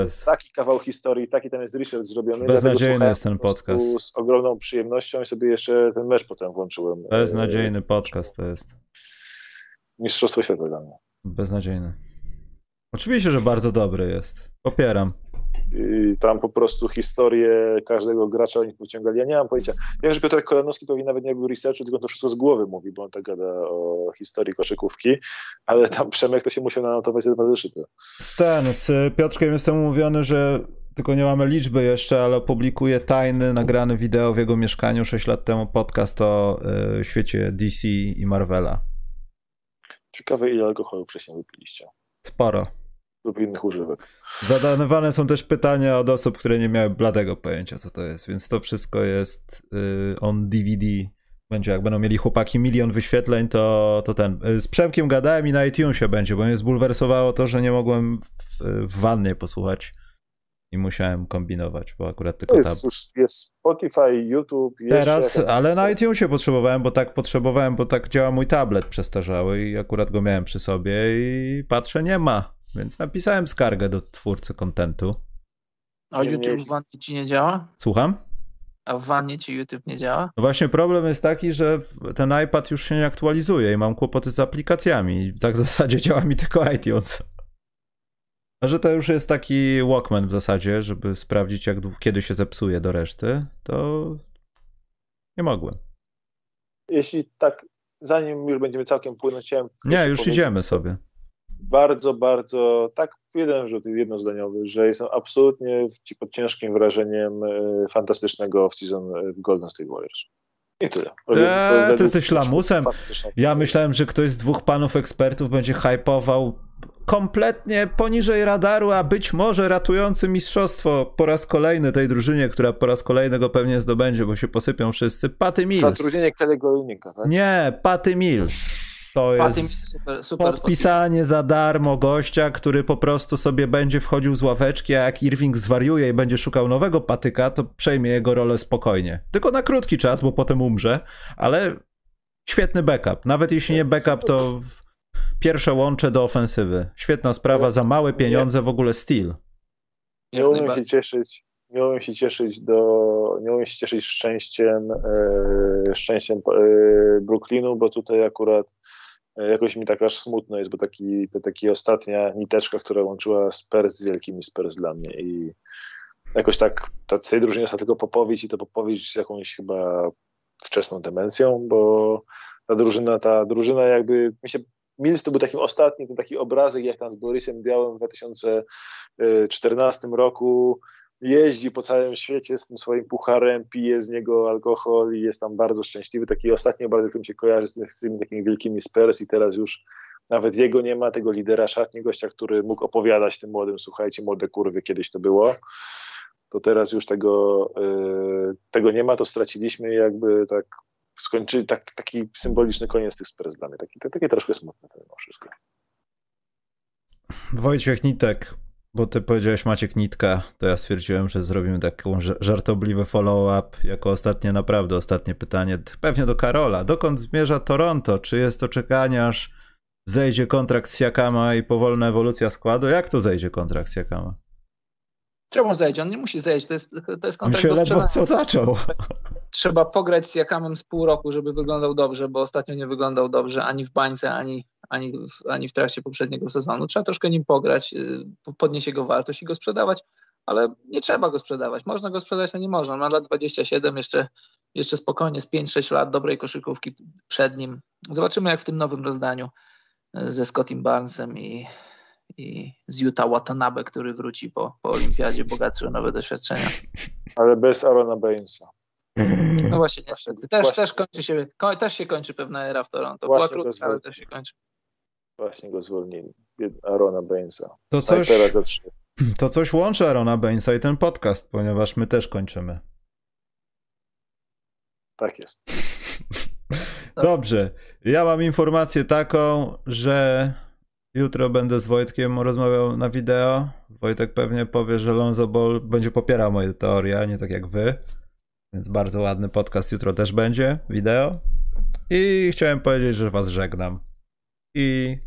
Jest. taki kawał historii, taki tam jest research zrobiony. Beznadziejny jest ten podcast. Z ogromną przyjemnością i sobie jeszcze ten mecz potem włączyłem. Beznadziejny podcast to jest. Mistrzostwo świata dla mnie. Beznadziejny. Oczywiście, że bardzo dobry jest. Popieram. I tam po prostu historię każdego gracza oni wyciągali. Ja nie mam pojęcia. Wiem, że Piotr Kolanowski pewnie nawet nie robił researchu, tylko to wszystko z głowy mówi, bo on tak gada o historii koszykówki, ale tam Przemek to się musiał nanotować dwa zeszyty. Stan, z Piotrkiem jestem umówiony, że tylko nie mamy liczby jeszcze, ale opublikuję tajny, nagrany wideo w jego mieszkaniu 6 lat temu podcast o y, świecie DC i Marvela. Ciekawe, ile alkoholu wcześniej wypiliście. Sporo. Lub innych używek. Zadawane są też pytania od osób, które nie miały bladego pojęcia, co to jest, więc to wszystko jest y, on DVD. Będzie, jak będą mieli chłopaki milion wyświetleń, to, to ten. Y, z Przemkiem gadałem i na iTunesie będzie, bo mnie zbulwersowało to, że nie mogłem w, w wannie posłuchać i musiałem kombinować, bo akurat tylko jest, tam... jest Spotify, YouTube. Teraz, ale na iTunesie potrzebowałem, bo tak potrzebowałem, bo tak działa mój tablet przestarzały i akurat go miałem przy sobie i patrzę, nie ma. Więc napisałem skargę do twórcy kontentu. A YouTube w wannie ci nie działa? Słucham? A w wannie ci YouTube nie działa? No właśnie problem jest taki, że ten iPad już się nie aktualizuje i mam kłopoty z aplikacjami. Tak w zasadzie działa mi tylko iTunes. A że to już jest taki Walkman w zasadzie, żeby sprawdzić, jak kiedy się zepsuje do reszty, to nie mogłem. Jeśli tak, zanim już będziemy całkiem płynąć, chciałem. Nie, już idziemy sobie. Bardzo, bardzo, tak jeden rzut, jednozdaniowy, że jestem absolutnie pod ciężkim wrażeniem e, fantastycznego off-season w Golden State Warriors. I tyle. Eee, to jesteś lamusem. Ja myślałem, że ktoś z dwóch panów ekspertów będzie hypował kompletnie poniżej radaru, a być może ratujący mistrzostwo po raz kolejny tej drużynie, która po raz kolejny go pewnie zdobędzie, bo się posypią wszyscy. Paty Mills. Zatrudnienie Linka, tak? Nie, Paty Mills. To jest super, super podpisanie za darmo gościa, który po prostu sobie będzie wchodził z ławeczki, a jak Irving zwariuje i będzie szukał nowego patyka, to przejmie jego rolę spokojnie. Tylko na krótki czas, bo potem umrze, ale świetny backup. Nawet jeśli nie backup, to pierwsze łącze do ofensywy. Świetna sprawa, za małe pieniądze w ogóle styl. Nie umiem się cieszyć, nie umiem się cieszyć do, nie umiem się cieszyć szczęściem, e, szczęściem e, Brooklynu, bo tutaj akurat e, jakoś mi tak aż smutno jest, bo taki, to taki ostatnia niteczka, która łączyła Spurs z wielkimi Spurs dla mnie i jakoś tak ta, tej drużynie jest tylko Popowicz i to Popowicz z jakąś chyba wczesną demencją, bo ta drużyna, ta drużyna jakby mi się Mills to był takim ostatnim, taki obrazek, jak tam z Borysem Białym w 2014 roku jeździ po całym świecie z tym swoim pucharem, pije z niego alkohol i jest tam bardzo szczęśliwy. Taki ostatni obrazek, który mi się kojarzy z tymi takimi wielkimi Spurs i teraz już nawet jego nie ma, tego lidera szatni, gościa, który mógł opowiadać tym młodym, słuchajcie, młode kurwy, kiedyś to było. To teraz już tego, yy, tego nie ma, to straciliśmy jakby tak skończyli tak, taki symboliczny koniec tych Spurs dla mnie. Taki, takie troszkę smutne to mimo wszystko. Wojciech Nitek, bo ty powiedziałeś Maciek Nitka, to ja stwierdziłem, że zrobimy taką żartobliwy follow-up jako ostatnie, naprawdę ostatnie pytanie, pewnie do Karola. Dokąd zmierza Toronto? Czy jest to czekanie, aż zejdzie kontrakt z Siakama i powolna ewolucja składu? Jak to zejdzie kontrakt z Siakama? Czemu zejdzie? On nie musi zejść, to jest, to jest kontrakt On się ledwo co zaczął. Trzeba pograć z Jakamem z pół roku, żeby wyglądał dobrze, bo ostatnio nie wyglądał dobrze ani w bańce, ani, ani, w, ani w trakcie poprzedniego sezonu. Trzeba troszkę nim pograć, y, podnieść jego wartość i go sprzedawać, ale nie trzeba go sprzedawać. Można go sprzedać, a nie można. Ma lat 27, jeszcze, jeszcze spokojnie z 5-6 lat dobrej koszykówki przed nim. Zobaczymy, jak w tym nowym rozdaniu y, ze Scottim Barnesem i i z Utah Watanabe, który wróci po, po olimpiadzie, bogatszy o nowe doświadczenia. Ale bez Arona Bainesa. No właśnie, niestety. Też, właśnie. też, kończy się, też się kończy pewna era w Toronto. Była krótka, ale też się kończy. Właśnie go zwolnili. Arona Bainesa. To coś, to coś łączy Arona Bainesa i ten podcast, ponieważ my też kończymy. Tak jest. Dobrze. Ja mam informację taką, że Jutro będę z Wojtkiem rozmawiał na wideo. Wojtek pewnie powie, że Lonzo Ball będzie popierał moje teorie, a nie tak jak wy. Więc bardzo ładny podcast jutro też będzie, wideo. I chciałem powiedzieć, że was żegnam. I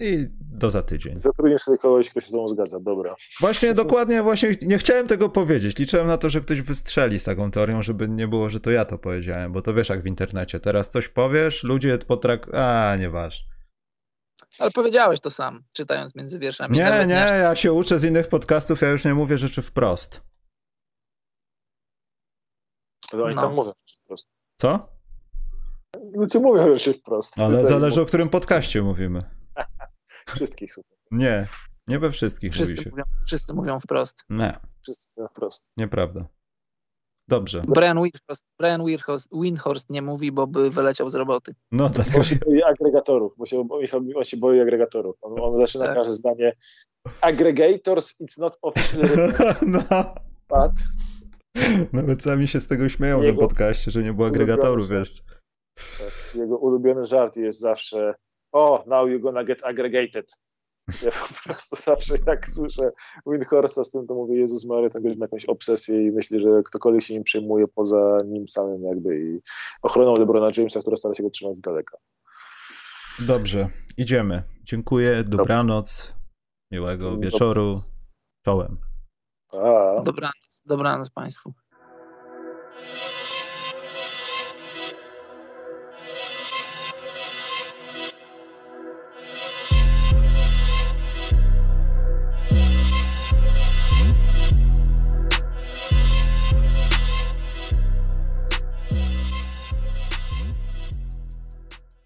i do za tydzień. Zatrudnię sobie kogoś, kto się z tobą zgadza, dobra. Właśnie, dokładnie, właśnie nie chciałem tego powiedzieć. Liczyłem na to, że ktoś wystrzeli z taką teorią, żeby nie było, że to ja to powiedziałem, bo to wiesz jak w internecie. Teraz coś powiesz, ludzie potrak... A, nieważne. Ale powiedziałeś to sam, czytając między wierszami. Nie, nie, ja się uczę z innych podcastów, ja już nie mówię rzeczy wprost. To oni no. tam mówią wprost. Co? Ludzie mówią rzeczy wprost. Ale zależy o którym podcaście mówimy. Wszystkich. Nie, nie we wszystkich wszyscy mówi się. Mówią, wszyscy mówią wprost. Nie. Wszyscy mówią wprost. Nieprawda. Dobrze. Brian Windhorst, Brian Windhorst, Windhorst nie mówi, bo by wyleciał z roboty. No, Bo dlatego. się boi agregatorów, bo się, Michał, on się boi agregatorów. On, on zaczyna Tak. każde zdanie aggregators, it's not officially No, but nawet sami się z tego śmieją na Jego podcaście, że nie było agregatorów, wiesz. tak, jego ulubiony żart jest zawsze o, now you're gonna get aggregated. Ja po prostu zawsze jak słyszę Windhorsta z tym, to mówię, Jezus Mary, ten gość ma jakąś obsesję i myśli, że ktokolwiek się nim przejmuje poza nim samym jakby i ochroną LeBrona Jamesa, która stara się go trzymać z daleka. Dobrze, idziemy. Dziękuję, dobranoc, miłego wieczoru, czołem. A. Dobranoc, dobranoc Państwu.